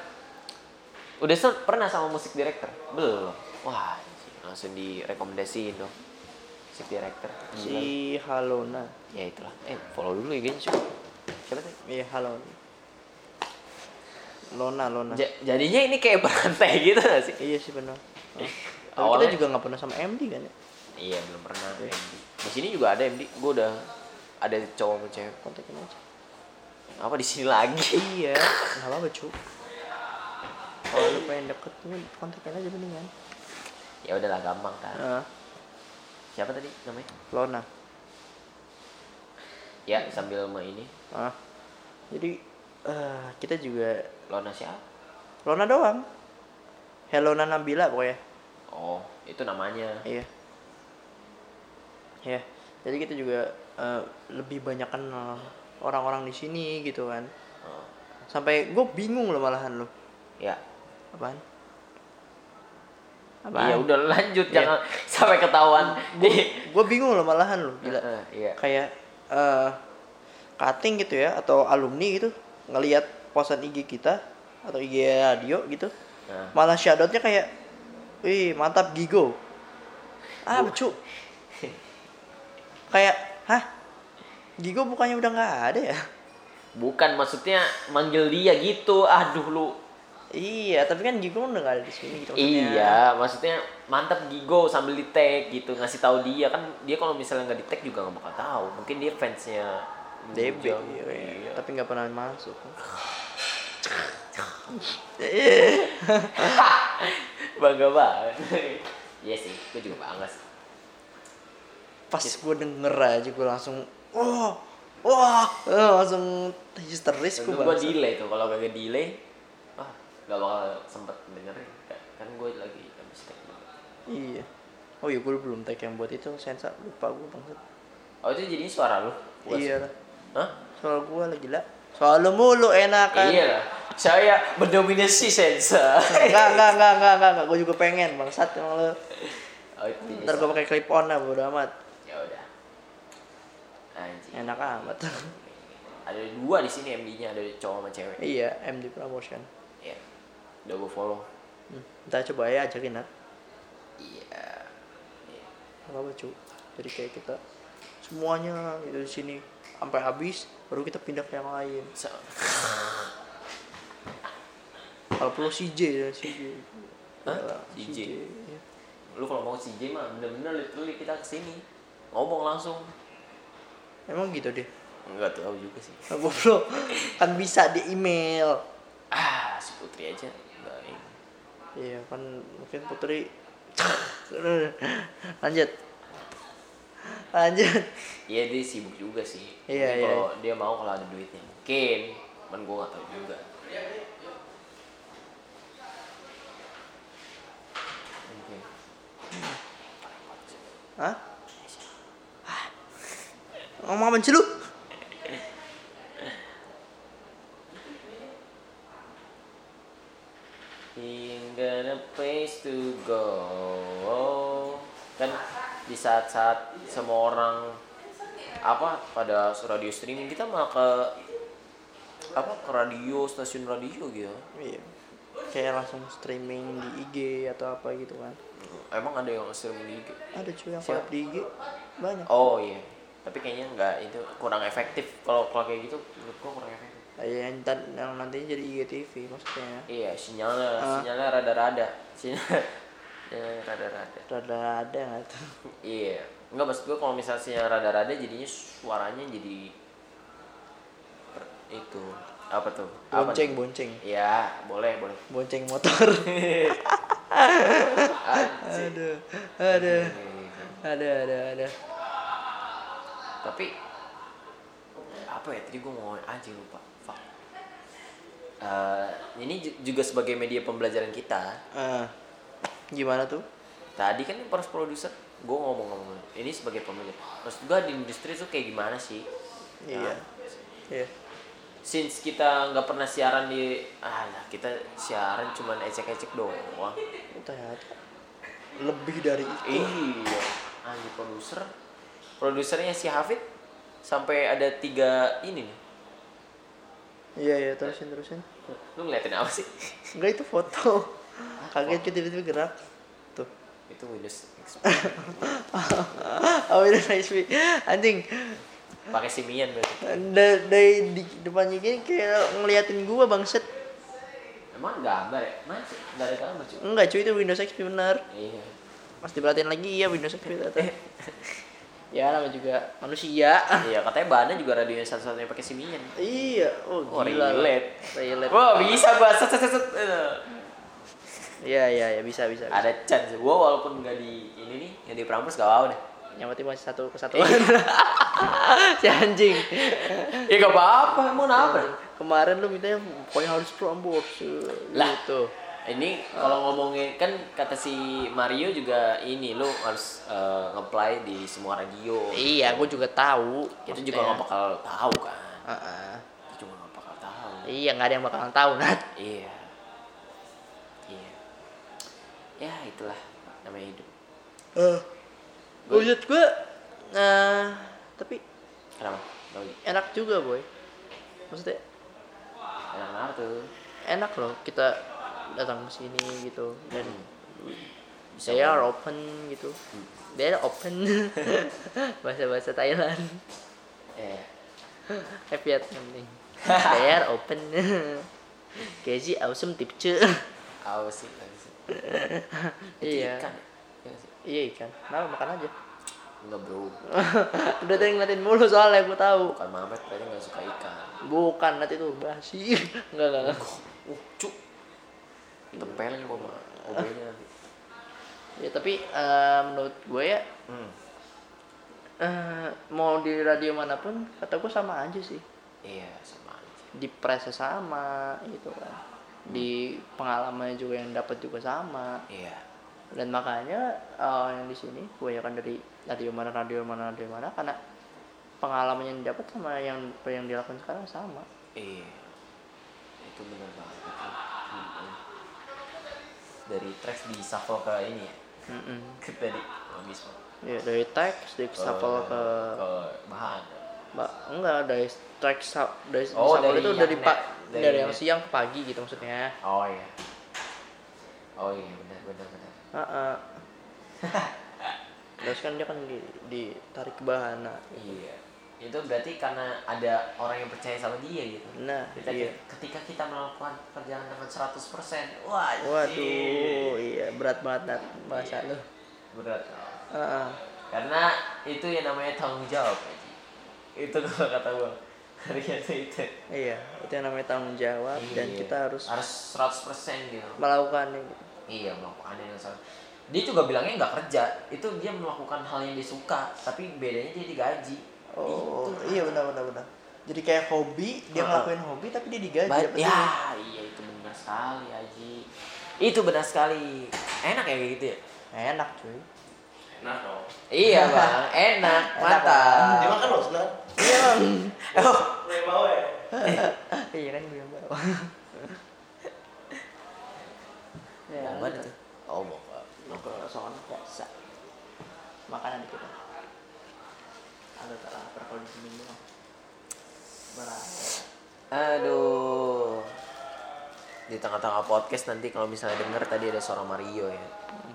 udah pernah sama musik director? Belum. Wah, langsung direkomendasiin dong. Musik director. Si Halona. Ya itulah. Eh, follow dulu ya guys. Siapa tadi? Iya Halona. Lona, Lona. Ja- jadinya ini kayak berantai gitu gak sih? iya sih benar. Oh. Tapi kita Awalnya- juga nggak pernah sama MD kan ya? Iya belum pernah MD. Di sini juga ada MD. Gue udah ada cowok sama cewek. Kontakin aja. Apa di sini lagi? iya, nggak apa-apa cu. Kalau lu pengen deket nih kontakin aja mendingan. ya udahlah gampang kan Nah, siapa tadi namanya Lona. ya sambil mau ini Ah. Jadi eh, kita juga Lona siapa Lona doang. Helona Nabila pokoknya. oh itu namanya Iya. Ya. Jadi kita juga eh, lebih banyak kenal orang-orang di sini gitu kan. Sampai gue bingung loh malahan lo. ya Apaan? Iya udah lanjut Iya. jangan sampai ketahuan Gue bingung loh malahan lo. Gila. Heeh, iya Kayak eh cutting gitu ya atau alumni gitu ngelihat posan IG kita atau IG radio gitu. Nah, Malah shoutoutnya kayak Wih mantap Gigo Ah lucu Kayak Hah? Gigo bukannya udah nggak ada ya? bukan maksudnya manggil dia gitu aduh lu Iya, tapi kan Gigo udah nggak ada di sini gitu maksudnya. Iya, maksudnya mantap Gigo sambil di tag gitu ngasih tahu dia kan dia kalau misalnya nggak di tag juga nggak bakal tahu. Mungkin dia fansnya DB, iya, iya. tapi nggak pernah masuk. Bangga banget. Iya sih, gue juga bangga sih. Pas gue denger aja gue langsung, wah, wah, eh, langsung histeris gue gue delay tuh, kalau kagak delay, ah gak bakal sempet dengerin. Kan gue lagi habis tag. Iya. Oh iya, gue belum tag yang buat itu sensa lupa gue bangsat. Oh itu jadi suara lu? Iya lah. Hah? Soal gue lagi gila. Soal lu mulu enak kan. Iya lah. Saya mendominasi sensa. Enggak, enggak, enggak, enggak, enggak. Gue juga pengen bangsat emang lu. Oh, Ntar gue suara. pakai clip on lah bodo amat. Ya. Anjing. Enak amat. Ada dua di sini MD-nya, ada cowok sama cewek. iya, MD Promotion. Iya. Udah gue follow. Hmm. Ntar coba ya ajakin lah. Iya. Iya. Apa cu? Jadi kayak kita semuanya itu di sini sampai habis baru kita pindah ke yang lain. So, Kalau perlu CJ ya CJ. Hah? Yalah, CJ? iya. lu kalau mau CJ mah bener-bener literally kita ke sini ngomong langsung Emang gitu deh. nggak tahu juga sih Nah, goblok. kan bisa di email. ah si Putri aja ini. Iya kan mungkin Putri lanjut lanjut iya dia sibuk juga sih Iya, iya. kalau dia mau kalau ada duitnya mungkin cuman gue nggak tahu juga Mungkin. Hah? Ngomong apa sih lu? Ain't got a place to go. Kan di saat-saat semua orang apa pada radio streaming kita malah ke apa ke radio stasiun radio gitu. Iya. Kayak langsung streaming di IG atau apa gitu kan. Emang ada yang streaming di IG? ada cuy yang collab di IG banyak. Oh iya tapi kayaknya nggak itu kurang efektif. Kalau kalau kayak gitu menurut gua kurang efektif. Iya, yang, yang nantinya jadi IGTV maksudnya. Iya sinyalnya Ah. sinyalnya rada-rada. Sinyal sinyalnya rada-rada. Rada ada nggak tuh? Iya, enggak maksud gue kalau misalnya sinyal rada-rada jadinya suaranya jadi itu apa tuh? Apa bonceng tuh? bonceng. Iya, boleh, boleh. bonceng motor. Aduh aduh ada ada ada Tapi apa ya tadi gue mau anjing lupa. Fuck. Eh, ini ju- juga sebagai media pembelajaran kita. Ah, gimana tuh Tadi kan para produser gue ngomong-ngomong ini sebagai pembelajaran. Maksud gue di industri tuh kayak gimana sih? iya Nah, iya since kita nggak pernah siaran di ah kita siaran cuman ecek-ecek doang ternyata lebih dari itu iya anjir produser produsernya si Hafid sampai ada tiga ini nih. Iya iya terusin terusin. Lu ngeliatin apa sih? Enggak itu foto. Kaget cuy tiba-tiba gerak. Tuh. Itu Windows XP oh ini nice Wi. anjing. Pakai simian berarti. Da- dari di depannya gini kayak ngeliatin gua bangset emang gambar ya? Masih nggak ada gambar cuy. Enggak cuy itu Windows XP bener iya. Pasti perhatiin lagi iya Windows XP ternyata ya nama juga manusia iya katanya bahannya juga radio yang satu-satunya pakai simian iya oh Wah, gila relate. relate wah bisa gua set set set. Iya iya ya bisa bisa. bisa. ada chance gue walaupun nggak di ini nih yang di Prambors gak mau deh Yang penting masih satu kesatuan. si anjing. ya gak apa-apa emang kenapa Kemarin lu mintanya pokoknya harus Prambors. Lah. Gitu. Ini kalau ngomongin kan kata si Mario juga ini lu harus eh, nge-play di semua radio Iya, gue juga tahu. kita juga nggak bakal tahu kan Heeh. kita juga nggak bakal tahu Iya, nggak ada yang bakalan tahu, Nat. iya iya ya itulah namanya hidup Eh. Menurut gue, nah, tapi kenapa Bagi. enak juga, boy. Maksudnya enak tuh enak loh kita datang ke sini gitu dan Bisa they are ngomong. open gitu. They are open. Bahasa-bahasa Thailand. eh Eh Vietnam nih. They are open. Kezi awesome tipce. Itu Iya. ikan ya? Iya? Iya ikan. Nah makan aja. Enggak bro Udah tadi ngeliatin mulu soalnya gue tahu. bukan Mamet berarti nggak suka ikan Bukan nanti tuh basi. Enggak enggak. enggak. uh tempelin gua mah obenya Ya tapi eh, menurut gue ya hmm. eh, mau di radio mana pun kata gue sama aja sih. iya sama aja Di pressnya sama gitu kan. Di pengalamannya juga yang dapat juga sama. iya dan makanya eh, yang di sini kebanyakan dari radio mana radio mana radio mana karena pengalaman yang didapat sama yang yang dilakukan sekarang sama iya itu benar banget. Hmm. Dari tracks di shuffle ke ini ya? Mm-mm. ke tadi. Habis ya dari teks dari shuffle ke ke bahan. Mbak enggak dari teks sa- dari Oh, shuffle dari itu dari pak dari, dari yang siang ke pagi gitu maksudnya. Oh iya. Oh iya benar benar benar. Heeh. terus kan dia kan di, ditarik ke bahana iya itu berarti karena ada orang yang percaya sama dia gitu. Nah Kita, iya. ketika kita melakukan kerjaan dengan 100% wah waduh iya berat banget Nat, bahasa Iya. lu. Berat. Heeh. karena itu yang namanya tanggung jawab itu kalau kata gua. Ternyata itu. Iya itu yang namanya tanggung jawab dan Iya. kita harus harus 100% gitu. melakukannya. Gitu. iya melakukannya dengan salah. Dia juga bilangnya nggak kerja. Itu dia melakukan hal yang disuka tapi bedanya dia digaji Oh, Itu. iya benar benar benar. Jadi kayak hobi, dia ngelakuin hobi tapi dia digaji Ba- ya duit. iya itu benar sekali Haji itu benar sekali enak ya kayak gitu ya Enak cuy. Enak dong. iya bang enak Enak, mantap Dia makan loh sebelah. Iya bang. oh Gue mau ya. iya kan gue yang bawa. ya, mau mana tuh oh mau ke Lo ke sono biasa. Makanan dikit. Agak tak lapar doang. Berat. Aduh. Di tengah-tengah podcast nanti kalau misalnya denger tadi ada suara Mario ya.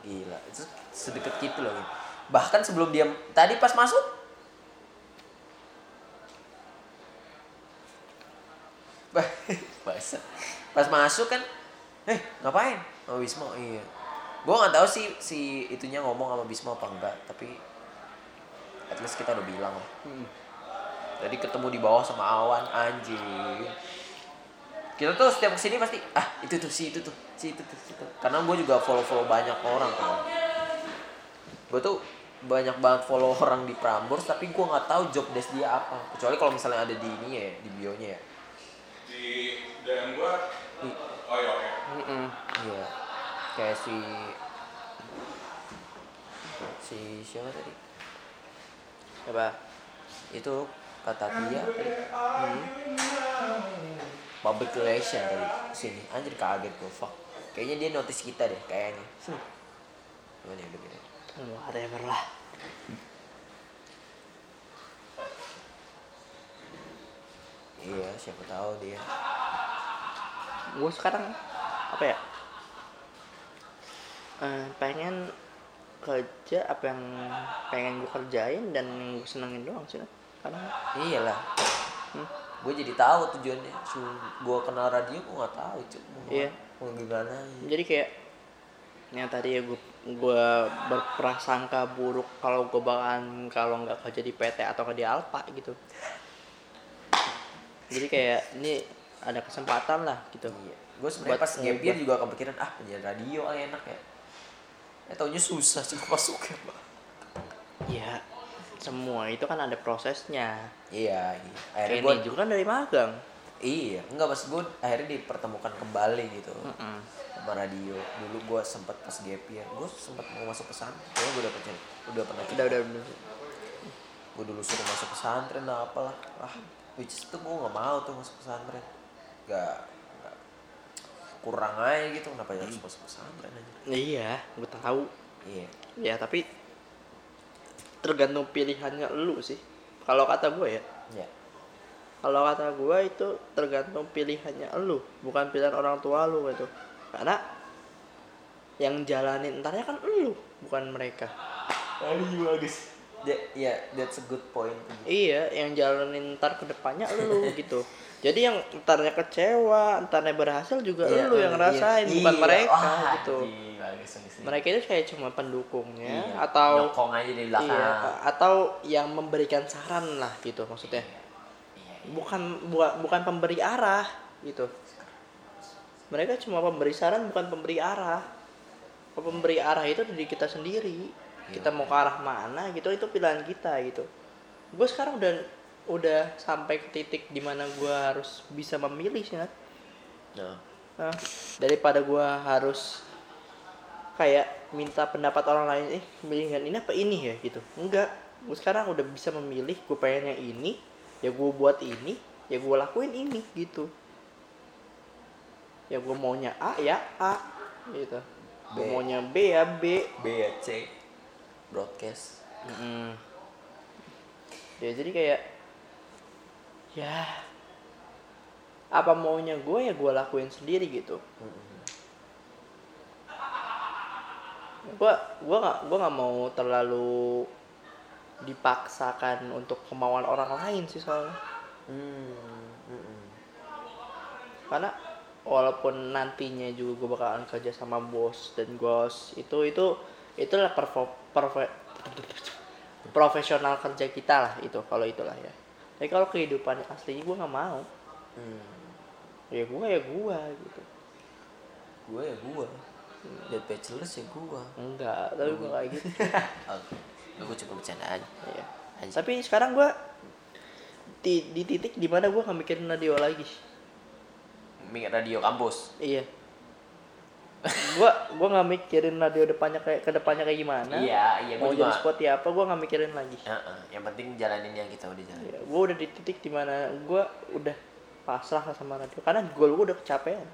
Gila. Itu sedekat gitu loh. gitu. Bahkan sebelum dia tadi pas masuk Bah, bahasa. Pas masuk kan, eh ngapain? Oh Bismo, iya. Gua nggak tahu sih si itunya ngomong sama Bismo apa enggak, tapi at least kita udah bilang lah. Jadi ketemu di bawah sama awan anjing. Kita tuh setiap ke sini pasti ah itu tuh si itu tuh si itu tuh si itu. Karena gue juga follow follow banyak orang kan. Gue tuh banyak banget follow orang di Prambors tapi gue nggak tahu job desk dia apa. Kecuali kalau misalnya ada di ini ya di bionya ya. Di DM gua. Di- Oh iya oke. Iya. Kayak si si siapa tadi? Coba. Itu kata dia tadi. Public relation tadi sini anjir kaget gue fuck kayaknya dia notice kita deh kayaknya Hmm. gimana ya beda Whatever lah. iya siapa tahu dia Gue sekarang apa ya? Eh, pengen kerja apa yang pengen gue kerjain dan gue senengin doang sih karena iyalah Hmm. gue jadi tahu tujuannya gue kenal radio gue nggak tahu cuy mau Iya. mau gimana jadi kayak yang tadi ya gue gue berprasangka buruk kalau gue bakalan kalau nggak kerja di PT atau di Alfa gitu jadi kayak ini ada kesempatan lah gitu Iya. Gue sebenarnya pas gap ngubah. juga kepikiran ah penyiar radio ah enak ya. Eh taunya susah sih masuk ya, Pak. ya semua itu kan ada prosesnya Iya, iya. Akhirnya gue juga kan dari magang iya, enggak pas gue akhirnya dipertemukan kembali gitu. Mm-mm. sama radio dulu gue sempat pas gap year gue sempat mau masuk pesantren gue udah pernah udah pernah udah udah udah gue dulu suruh masuk pesantren lah apalah ah which is itu gue nggak mau tuh masuk pesantren gak, gak kurang aja gitu kenapa harus masuk pesantren aja iya gue tahu. Iya. Ya tapi tergantung pilihannya lu sih. Kalau kata gue ya. Ya kalau kata gue itu tergantung pilihannya lu bukan pilihan orang tua lu gitu. Karena yang jalanin entarnya kan lu bukan mereka. Aduh bagus ya ya that's a good point. Iya yang jalanin ntar ke depannya lu gitu jadi yang entarnya kecewa entarnya berhasil juga Iya, lu yang iya. ngerasain bukan Iya. mereka Wah, gitu. iya, mereka itu kayak cuma pendukungnya Iya, atau nyokong aja di belakang. iya atau yang memberikan saran lah gitu maksudnya. Iya, iya. bukan buat bukan pemberi arah gitu. Mereka cuma pemberi saran bukan pemberi arah. Pemberi arah itu dari kita sendiri. Kita mau ke arah mana gitu itu pilihan kita gitu. Gue sekarang udah udah sampai ke titik di mana gue harus bisa memilih sih. Nah, Nah, daripada gue harus kayak minta pendapat orang lain eh pilihan ini apa ini ya? Gitu. Enggak. Gue sekarang udah bisa memilih gue pengen yang ini ya gue buat ini ya gue lakuin ini gitu. Ya gue maunya A ya A gitu. Gue maunya B ya B. B ya C. Broadcast. Mm-mm. ya jadi kayak ya. Apa maunya gue ya gue lakuin sendiri gitu. Gue gue nggak gue nggak mau terlalu dipaksakan untuk kemauan orang lain sih soalnya. Hmm, mm-mm. karena walaupun nantinya juga gue bakalan kerja sama bos dan gos itu itu itulah perfor, perfe- profesional kerja kita lah itu kalau itulah ya tapi kalau kehidupan aslinya gue nggak mau Hmm. ya gue ya gue gitu gue ya gue Dead Bachelors ya gue enggak tapi gue kayak gitu Oke, gue cuma bercanda aja. Iya. Anjing. tapi sekarang gue di, di titik di mana gue nggak mikirin radio lagi Mikir radio kampus. iya gue gue nggak mikirin radio depannya kayak ke depannya kayak gimana Iya, iya, mau gua jadi juga. spot ya apa gue nggak mikirin lagi Heeh, yang penting jalanin yang kita udah jalanin. ya, gue udah di titik di mana gue udah pasrah sama radio karena goal gue udah kecapean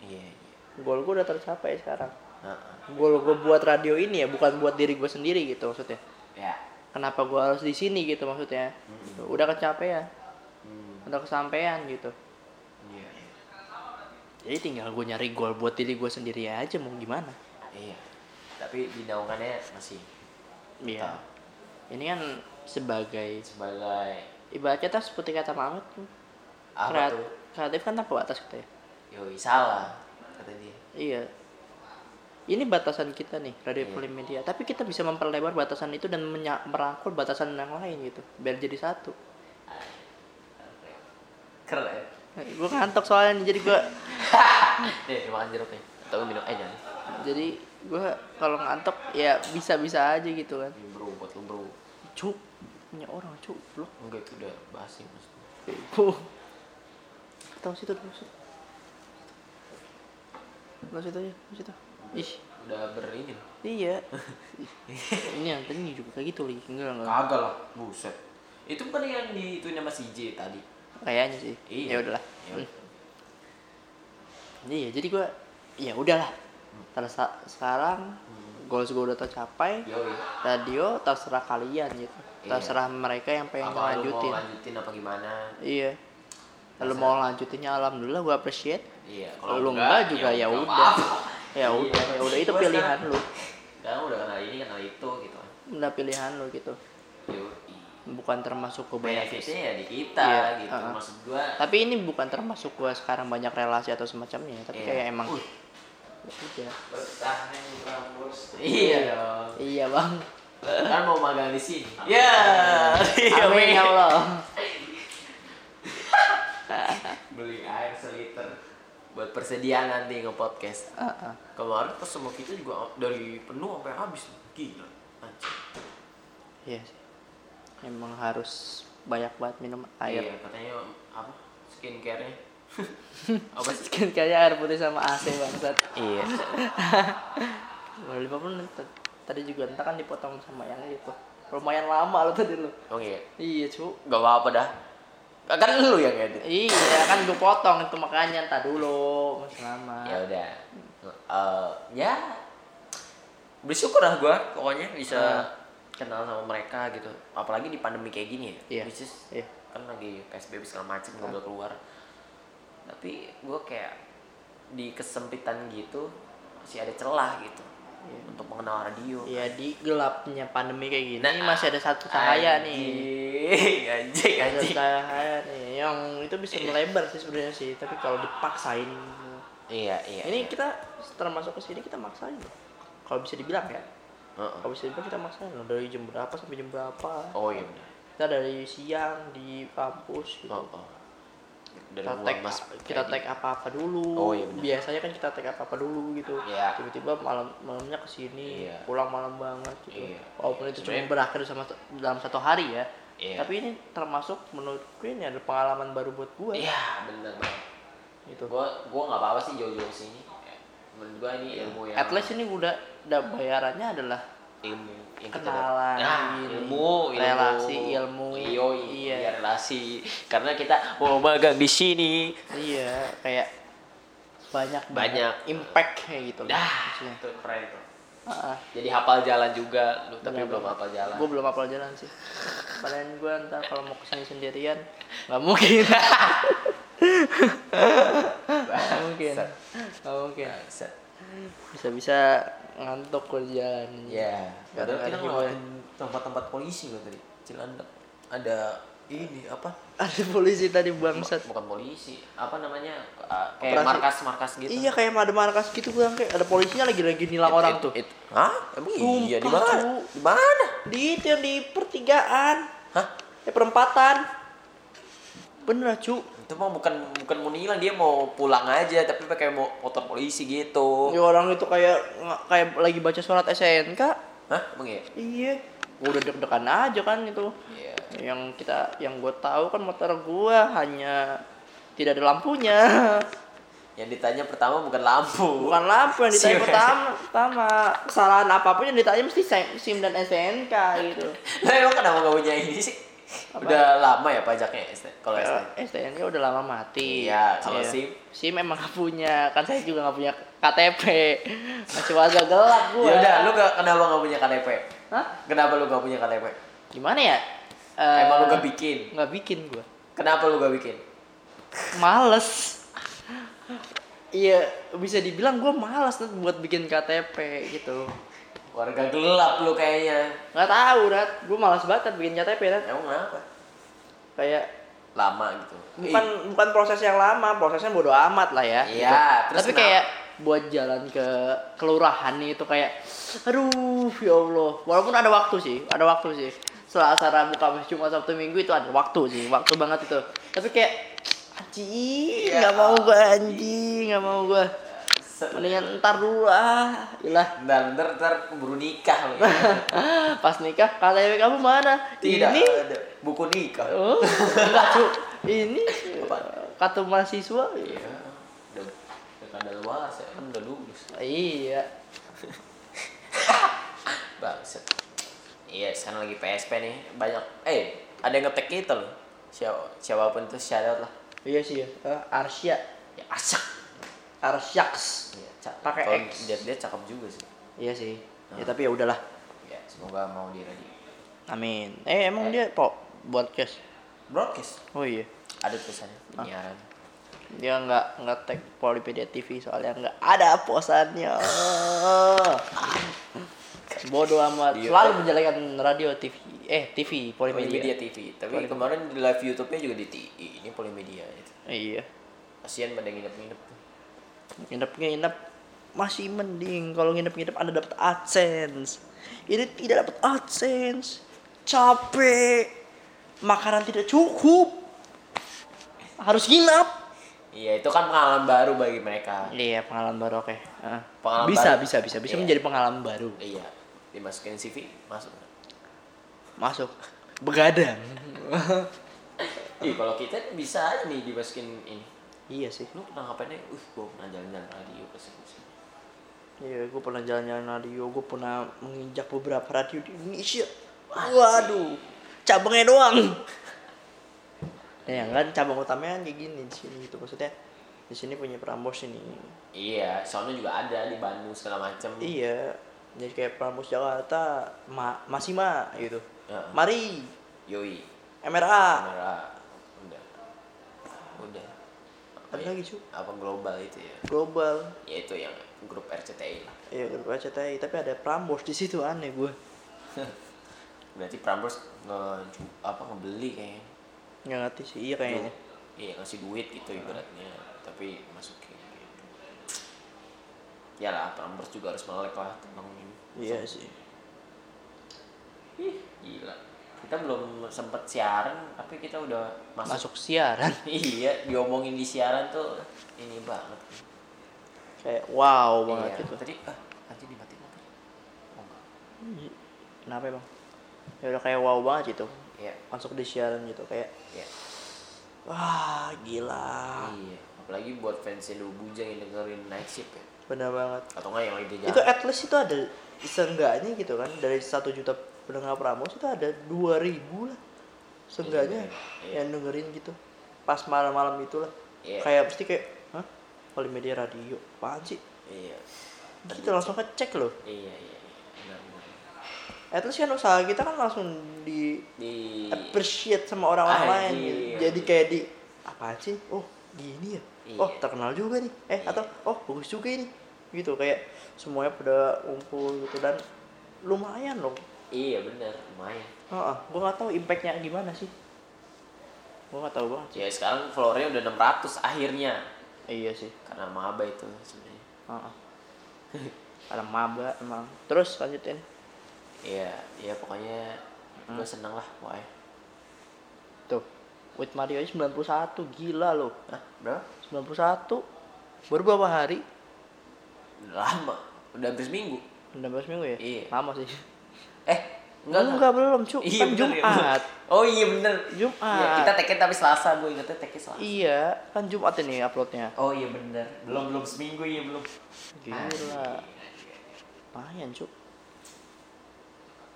Iya, iya. goal gue udah tercapai sekarang Heeh. goal gue buat radio ini ya bukan buat diri gue sendiri gitu maksudnya Ya. kenapa gue harus di sini gitu maksudnya udah kecapean Hmm. udah kesampaian gitu. Jadi tinggal gue nyari goal buat diri gue sendiri aja mau gimana Iya. Tapi di naungannya masih iya ini kan sebagai sebagai ibaratnya tas seperti kata Mamet apa kreat- tuh? kreatif kan tanpa batas gitu ya Yoi, salah kata dia. iya ini batasan kita nih radio film media tapi kita bisa memperlebar batasan itu dan merangkul batasan yang lain gitu biar jadi satu Keren. Gue ngantuk soalnya nih, jadi gue Nih, makan jeruk nih. Atau minum eh jangan. jadi gue kalau ngantuk ya bisa bisa aja gitu kan bro, buat lu bro. cuk punya orang cuk blok Enggak itu udah basi mas. Bego. Tahu situ dulu situ. Tahu situ aja, tahu situ. Ih, Udah berini iya. ini yang tadi juga kayak gitu lagi. Enggak enggak. Kagak lah, buset. Itu bukan yang di itu nama si J tadi. Kayaknya sih. Iya. Ya udahlah. Ya Hmm. udah. Iya, jadi gua ya udahlah. Terus sekarang goals gue udah tercapai. Yoi. Radio terserah kalian gitu. Iya. Terserah mereka yang pengen Apa lu lanjutin. mau lanjutin apa gimana? Iya. Kalau mau lanjutinnya alhamdulillah gua appreciate. Iya, Kalau enggak juga ya enggak udah. apa-apa. Ya Iya, udah, ya udah itu gua pilihan sekarang- lu. Sekarang udah kenal ini kenal itu gitu. Udah pilihan lu gitu. Bukan termasuk kebanyakan. Benefitnya ya di kita Iya, gitu. uh-uh. Maksud gua Tapi ini bukan termasuk gua sekarang banyak relasi atau semacamnya, tapi Iya. kayak emang Uh. Ya. Iya dong. Iya, Bang. Kan mau magang di sini. Ya. Amin ya Allah. beli air seliter buat persediaan nanti nge-podcast. Ah, ah. Kemarin pas sama kita juga dari penuh sampai habis. Gila. Anjir. Iya sih. Emang harus banyak banget minum air. Iya, katanya apa? Skincare-nya. apa sih? Kan kayaknya air putih sama AC bangsat. Iya. Lima menit t- tadi juga entah kan dipotong sama yang itu. Lumayan lama lo tadi lo. Oh iya. Iya cu. Gak apa-apa dah. Kan lu yang edit. Iya kan gue potong itu makanya entar dulu masih lama. Ya udah. Eh, ya bersyukur lah gua pokoknya bisa Ah. Kenal sama mereka gitu. Apalagi di pandemi kayak gini ya. Iya. Which is Iya. kan lagi PSBB segala macem nggak boleh keluar. Tapi gua kayak di kesempitan gitu masih ada celah gitu untuk mengenal radio. Iya di gelapnya pandemi kayak gini Nah, masih ada satu cahaya nih. Anjing, anjing, Ada cahaya nih yang itu bisa melebar sih sebenarnya sih. Tapi kalau dipaksain Iya, iya. ini iya. kita termasuk ke sini kita maksain loh. Kalau bisa dibilang ya. Kalau bisa dibilang kita maksain loh dari jam berapa sampai jam berapa. Oh iya benar. Kita dari siang di kampus gitu. Dari kita tag mas kita tag apa-apa dulu. Oh, iya benar. Biasanya kan kita tag apa-apa dulu gitu. Iya. Tiba-tiba malam malamnya ke sini, Iya. pulang malam banget gitu. Iya. Walaupun itu cuma berakhir sama dalam satu hari ya. Iya. Tapi ini termasuk menurut gue ini ada pengalaman baru buat gue. Iya, benar banget. Gitu. Gua gua nggak apa-apa sih jauh-jauh sini. Menurut gua ini ilmu yang At least ini udah udah bayarannya adalah ilmu yang kita kenalan, nah, ilmu, ilmu, relasi, ilmu. Yoi, Iya. iya. relasi. Karena kita mau magang di sini. iya kayak banyak Banyak. impact kayak gitu. Dah, itu keren tuh. Jadi hafal jalan juga, lu tapi belum hafal jalan. Gue belum hafal jalan sih. Paling gue ntar kalau mau ke sini sendirian nggak mungkin. Nggak mungkin. Nggak mungkin. Bisa-bisa ngantuk gue di jalan. Ya, ada padahal kita lagi ngelewatin tempat-tempat polisi loh tadi. Cilandak. Ada ini apa? Ada polisi tadi bangsat. Bukan polisi, apa namanya? uh, kayak Operasi. markas-markas gitu. Iya kayak ada markas gitu gue kayak ada polisinya lagi-lagi nilang orang It- tuh. it- Hah? Emang iya di mana? Di mana? Di itu yang di pertigaan. Hah? Ya perempatan. Bener cu. Itu mah bukan bukan mau nilang, dia mau pulang aja tapi pakai mo- motor polisi gitu. Ya orang itu kayak kayak lagi baca surat SNK. Hah? Emang iya? Iya. Gua udah deg-degan aja kan itu. Iya. Yang kita yang gue tahu kan motor gua hanya tidak ada lampunya. Yang ditanya pertama bukan lampu. Bukan lampu yang ditanya pertama. Pertama kesalahan apa pun yang ditanya mesti SIM dan SNK gitu. Lah emang kenapa gak punya ini sih? Apa? Udah lama ya pajaknya? Kalau ST? Kalau STNK udah lama mati. Iya, kalau SIM? SIM emang gak punya. Kan saya juga gak punya KTP. Masih warga gelap gua. Ya udah, lu gak, kenapa gak punya KTP? Hah? Kenapa lu gak punya KTP? Gimana ya? Eh, Emang lu gak bikin? Gak bikin gua. Kenapa lu gak bikin? Males. Iya, bisa dibilang gua malas buat bikin KTP gitu. Warga gelap lu kayaknya. Gak tahu, Rat. Gua malas banget bikin KTP, Rat. Emang kenapa? Kayak Lama gitu. bukan bukan proses yang lama, prosesnya bodo amat lah ya. Iya, gitu. terus Tapi kenapa? kayak buat jalan ke kelurahan nih itu kayak aduh ya Allah. Walaupun ada waktu sih, ada waktu sih. Selasa Rabu Kamis Jumat Sabtu Minggu itu ada waktu sih, waktu banget itu. Tapi kayak anjing, Iya. nggak mau gua anjing, nggak mau gua. Mendingan ntar dulu ah. Iyalah. Dan ntar, ntar keburu nikah lu. Pas nikah KTP kamu mana? Tidak Ini ada buku nikah. Oh, enggak cu. Ini kartu mahasiswa. Iya. Udah, udah kada luar, saya kan udah lulus. Iya. Bangset. Iya, sekarang lagi PSP nih. Banyak eh ada yang ngetek kita loh. Siapa siapa pun itu shout out lah. Iya sih ya. Eh, Arsya. Ya asak. Arsyaks. Iya, cak. Pakai X. Dia dia cakep juga sih. Iya sih. Ya tapi ya udahlah. Ya, semoga mau di radio. Amin. Eh emang dia po podcast. Broadcast. Oh iya. Ada tulisannya penyiaran. Dia nggak nggak tag Polipedia TV soalnya nggak ada posannya. Bodoh amat. Dia- Selalu menjelekan radio TV. Eh TV Polimedia Polimedia. TV. Tapi kemarin di live YouTube-nya juga di TI. Ini Polimedia itu. Iya. Kasihan pada nginep-nginep. Nginep-nginep masih mending kalau nginep-nginep anda dapat adsense ini tidak dapat adsense capek makanan tidak cukup harus nginap Iya, itu kan pengalaman baru bagi mereka. Iya, pengalaman baru oke. Heeh. Pengalaman bisa, baru. bisa, bisa, bisa Iya. menjadi pengalaman baru. Iya, dimasukin CV masuk. Masuk. Begadang. Ih, kalau kita bisa aja nih dimasukin ini. Iya sih. Lu pernah ngapain nih? Uh, gua pernah jalan-jalan radio ke sini. Iya, gue pernah jalan-jalan radio, gue pernah menginjak beberapa radio di Indonesia. Waduh, cabangnya doang. Ya kan cabang utamanya kayak gini di sini gitu maksudnya. Di sini punya Prambos ini. Iya, soalnya juga ada di Bandung segala macem. Iya, jadi kayak Prambos Jakarta, ma masih ma gitu. Ya. Mari, Yoi. MRA. Kamera. Udah. Udah. Ada ya? lagi, Cu. Apa global itu ya? Global. Ya itu yang grup RCTI lah. Iya, grup RCTI, tapi ada Prambos di situ aneh gue. Berarti Prambors nge apa ngebeli kayaknya. Nggak ngerti sih, iya kayaknya. Iya ngasih duit gitu ibaratnya. Tapi masukin gitu. Ya lah, Prambors juga harus melek lah tentang ini. Iya sih. Ih, gila. Kita belum sempet siaran, tapi kita udah masuk. Masuk siaran. iya, diomongin di siaran tuh ini banget. Kayak wow banget iya. gitu. Tadi ah, anjir dimatiin motor. Oh enggak. Kenapa emang? Ya udah kayak wow banget gitu. Iya. Masuk di siaran gitu kayak Iya. wah gila. Iya. Apalagi buat fans Indo Bujang yang dengerin night shift ya. Bener banget. Atau enggak yang lagi. Itu at least itu ada seenggaknya gitu kan dari satu juta pendengar Pramos itu ada dua ribu lah seenggaknya Iya, iya. yang dengerin gitu pas malam-malam itulah Iya. kayak pasti kayak hah Polimedia radio apaan sih Iya. kita langsung ngecek loh Iya, iya, iya. At least kan usaha kita kan langsung di Di appreciate sama orang-orang lain Anjir. gitu. jadi kayak di apaan sih oh gini ya oh Iya. terkenal juga nih eh Iya. atau oh bagus juga ini gitu kayak semuanya pada ngumpul gitu dan lumayan loh Iya, benar. Lumayan. Heeh, gue nggak tahu impactnya gimana sih gue nggak tahu banget sih Ya sekarang followernya udah 600 akhirnya. iya sih Karena maba itu sebenarnya. Heeh. ada maba emang terus lanjutin Iya, iya pokoknya gue seneng lah pokoknya. tuh with Mario aja 91 gila loh Hah, berapa? 91 baru berapa hari Udah lama. Udah hampir seminggu. 16 minggu ya Iya. lama sih Eh, enggak enggak belum cu Iya, kan bener ya, Jumat Oh iya bener. Jumat. Iya, kita take tapi Selasa, gue ingetnya take Selasa. iya kan Jumat ini uploadnya Oh iya bener. Belum belum seminggu iya belum. gila lumayan cu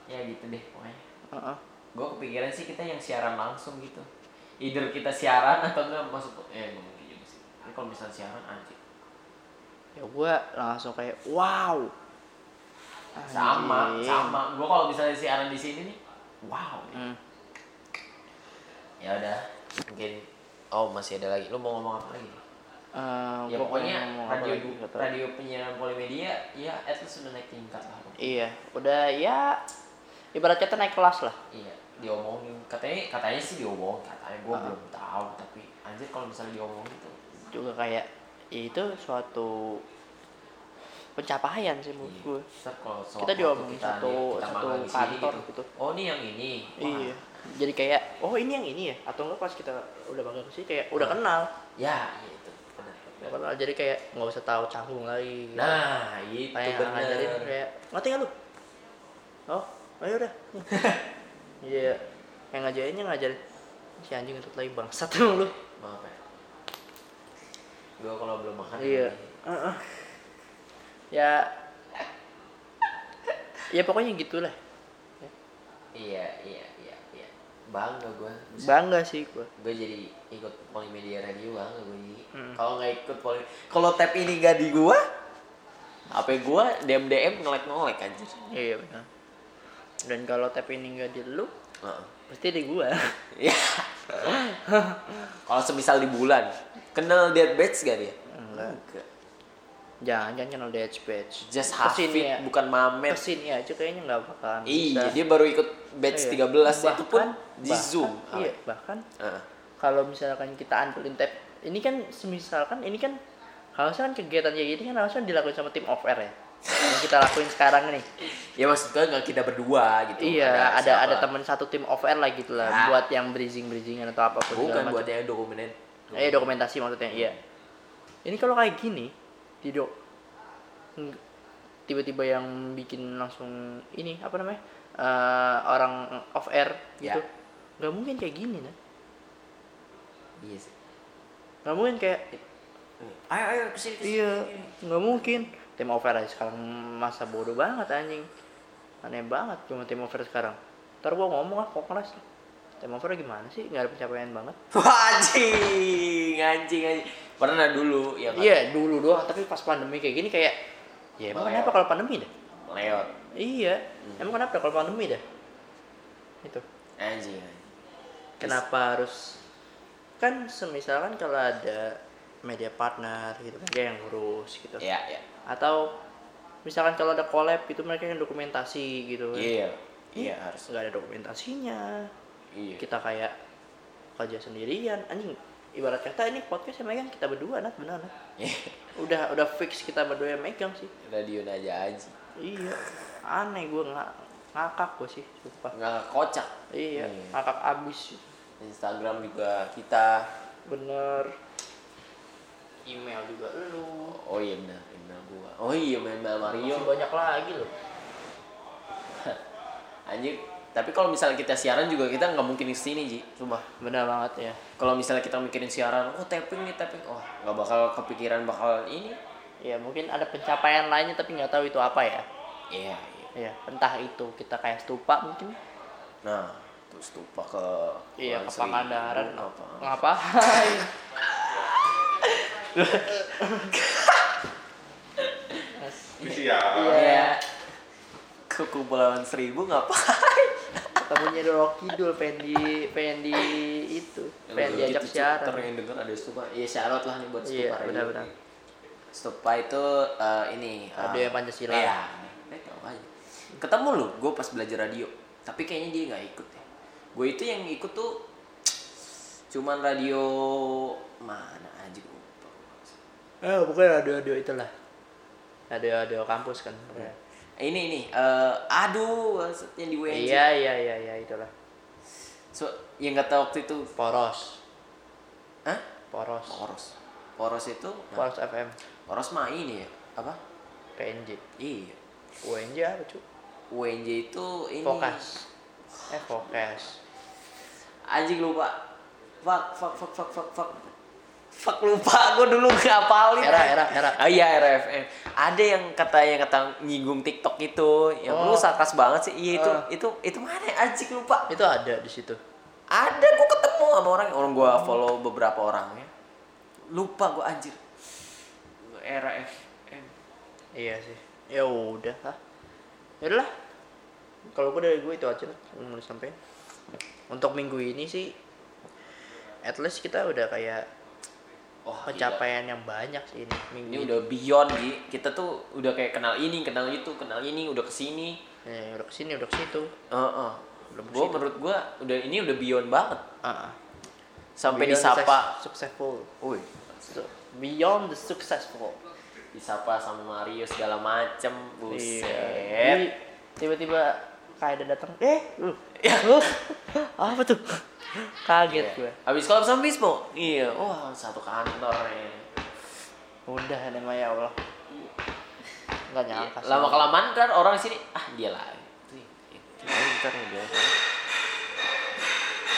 Ya gitu deh pokoknya. Heeh. Gue kepikiran sih kita yang siaran langsung gitu. Either kita siaran atau enggak masuk eh nggak mungkin juga sih. Kalau misalnya siaran anjir. ya gua langsung kayak wow Anjing. sama. Gue kalau misalnya siaran di sini nih, wow. Hmm. Ya udah, mungkin oh masih ada lagi. Lu mau ngomong apa lagi? Eh, ya pokoknya radio lagi, radio penyiaran polimedia ya at least sudah naik tingkat lah. iya udah ya ibarat kata naik kelas lah Iya, diomongin. Katanya katanya sih diomongin, katanya gue Ah. belum tahu tapi anjir kalau misalnya diomongin tuh juga kayak ya itu suatu pencapaian sih menurut Iya. gue Kita diomongin kita satu- kita satu kantor gitu. Oh ini yang ini. Wah, iya jadi kayak oh ini yang ini ya atau enggak pas kita udah magang ke sini kayak udah Ah. kenal Ya gitu. Benar. udah jadi kayak nggak usah tahu canggung lagi Nah itu kayak benar. ngajarin kayak ngerti nggak lu oh ayo udah iya yang ngajarinnya ngajarin si anjing itu lagi bangsat lu Maaf ya. Gue kalau belum makan. iya ini. Heeh. Ya ya pokoknya gitulah Iya iya iya iya. Bangga gue. bangga sih gua Gue jadi ikut Polimedia Radio bangga gue jadi. Hmm. Kalau nggak ikut Poli, kalau tab ini gak di gua, apa gua DM DM ngelek ngelek anjir. iya benar dan kalau tap ini nggak di lu Heeh. pasti di gua Iya. Kalau semisal di bulan, kenal dead batch gak dia? Enggak. Enggak. Jangan jangan kenal Dead Batch Just Hafid, ya. bukan Mamet. ke sini aja kayaknya nggak bakalan Iya, bisa. dia baru ikut batch Iya. 13 itu pun Bahkan- di bahkan- Zoom. iya bahkan Heeh. kalau misalkan kita andelin tab ini kan semisalkan ini kan harusnya kan kegiatan kayak gini kan harusnya dilakuin sama tim off air ya yang kita lakuin sekarang nih Ya maksud gue nggak kita berdua gitu. iya ada ada, siapa. teman satu tim off air lah gitu lah Ya. buat yang bridging bridgingan atau apa Bukan buat yang dokumen. eh dokumentasi maksudnya iya ini kalau kayak gini tidak tiba-tiba yang bikin langsung ini apa namanya eh, orang off air gitu. Ya. nggak mungkin kayak gini nah iya sih. Nggak mungkin kayak ayo ayo ke sini ke sini iya nggak mungkin. Tim off air aja sekarang masa bodoh banget anjing. Aneh banget cuma tim off air sekarang. Ntar gua ngomong ah kok keras tim off air gimana sih? Nggak ada pencapaian banget. Anjing anjing anjing pernah dulu ya kan? iya dulu doang tapi pas pandemi kayak gini kayak ya emang kenapa kalau pandemi dah? Lewat. Iya emang kenapa kalau pandemi dah? Itu. Anjing kenapa harus kan semisalkan kalau ada media partner gitu kan dia yang ngurus gitu. Ya ya atau misalkan kalau ada collab itu mereka yang dokumentasi gitu kan. Iya iya harus. nggak ada dokumentasinya. Iya. Kita kayak kerja sendirian. Anjing ibarat kata ini podcast yang megang kita berdua nat. Benar. Iya. udah udah fix kita berdua yang megang sih. Radio aja aja. Iya. Aneh gue nggak ngakak gue sih sumpah. Nggak kocak. Iya Iya. ngakak abis. Instagram juga kita. Bener. Email juga lu. Oh iya benar email gua. Oh iya main Mario. Masih banyak lagi loh. Anjing tapi kalau misalnya kita siaran juga kita nggak mungkin di sini ji. Cuma bener banget ya. Kalau misalnya kita mikirin siaran oh tapping nih tapping. Oh nggak bakal kepikiran bakal ini. Ya mungkin ada pencapaian lainnya tapi nggak tahu itu apa ya. Iya iya. Ya entah itu kita kayak stupa mungkin. Nah terus tumpah ke iya ke Pangandaran. Apa? Ngapain Misi ya. iya. Ke Kepulauan Seribu ngapain ketemunya Doro Kidul pengen di pengen di itu pengen diajak siaran Ntar yang denger ada Stupa iya syarat lah nih buat Stupa Iya, Radio. benar-benar. Stupa itu eh, ini eh, Radio Pancasila. iya eh, tahu aja ketemu lu gue pas belajar radio tapi kayaknya dia nggak ikut ya gue itu yang ikut tuh cuman radio mana aja gue lupa eh bukan radio radio itulah radio radio kampus kan ini nih eh, aduh yang di WNJ iya iya iya iya itulah. So yang kata waktu itu poros. Hah? poros. Poros. Poros itu? Nah, poros FM poros mah ini ya apa? PNJ iya. UNJ apa cu WNJ itu ini. Fokas eh Fokas anjing lupa. Fuck fuck fuck fuck fuck fuck fuck lupa gue dulu ngapalin. Era era era. Oh iya era FM ada yang kata yang kata nyinggung TikTok itu yang lu Oh. sarkas banget sih. Iya itu Ah. itu itu mana? Ya? anjing lupa. Itu ada di situ. Ada gue ketemu sama orang. Orang gue follow beberapa orangnya lupa gue anjir. Era FM iya sih. Ya udah lah ya udahlah. Kalau gue dari gue itu aja lah mau disampaikan. Untuk minggu ini sih at least kita udah kayak Wah, pencapaian yang banyak sih ini minggu ini udah beyond Ji. kita tuh udah kayak kenal ini kenal itu kenal ini udah ke sini Ya, udah ke sini udah ke situ Heeh. Belum Gua situ. menurut gua udah ini udah beyond banget. Ah, ah. Sampai Beyond disapa, suc- successful So, beyond the successful disapa sama Mario segala macem, buset. Iya. Jadi, tiba-tiba kayak ada datang eh uh, uh, apa tuh kaget Iya. gue Habis kalau sama Bismo, iya, wah satu kantor ya. udah namanya ya Allah nggak Iya, nyangka sih. Lama kelamaan kan orang sini, ah dia lah. Ntar ya dia.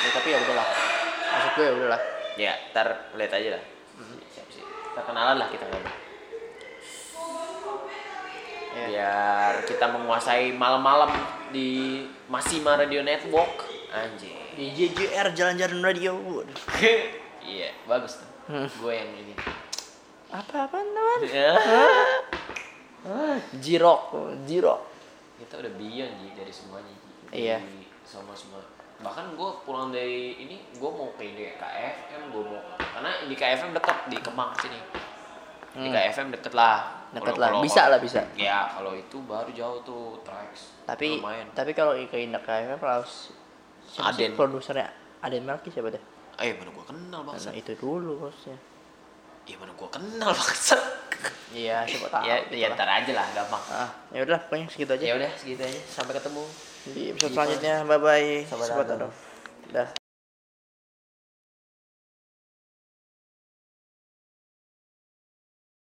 Ya, tapi ya udahlah maksud gue ya udahlah Ya, ntar lihat aja lah. Siap sih. Kita kenalan lah kita ngobrol. ya. Biar kita menguasai malam-malam di Masima Radio Network. Anjing. Di JJR jalan-jalan radio iya, bagus tuh. Hmm. Gue yang ini. apa apa teman Ya. jirok jirok Kita udah beyond Ji dari semuanya Ji. Iya. Sama semua. Bahkan gue pulang dari ini, gue mau ke DKFM, gue mau karena di KFM deket di Kemang sini. Di Hmm. KFM deket lah. Deket Kalau- lah, kalau- bisa lah, bisa. Ya kalau itu baru jauh tuh tracks. tapi lumayan. tapi kalau ke Indah KFM harus siapa sih Aden. produsernya Aden Melki siapa deh Eh mana gue kenal bangsa. nah, itu dulu bosnya Iya mana gue kenal bangsa. iya siapa tahu ya, gitu ya ntar aja lah gampang. ah ya udah pokoknya segitu aja Ya udah segitu aja. Sampai ketemu. di episode selanjutnya bye bye Sobat sobat Ado. Ado dah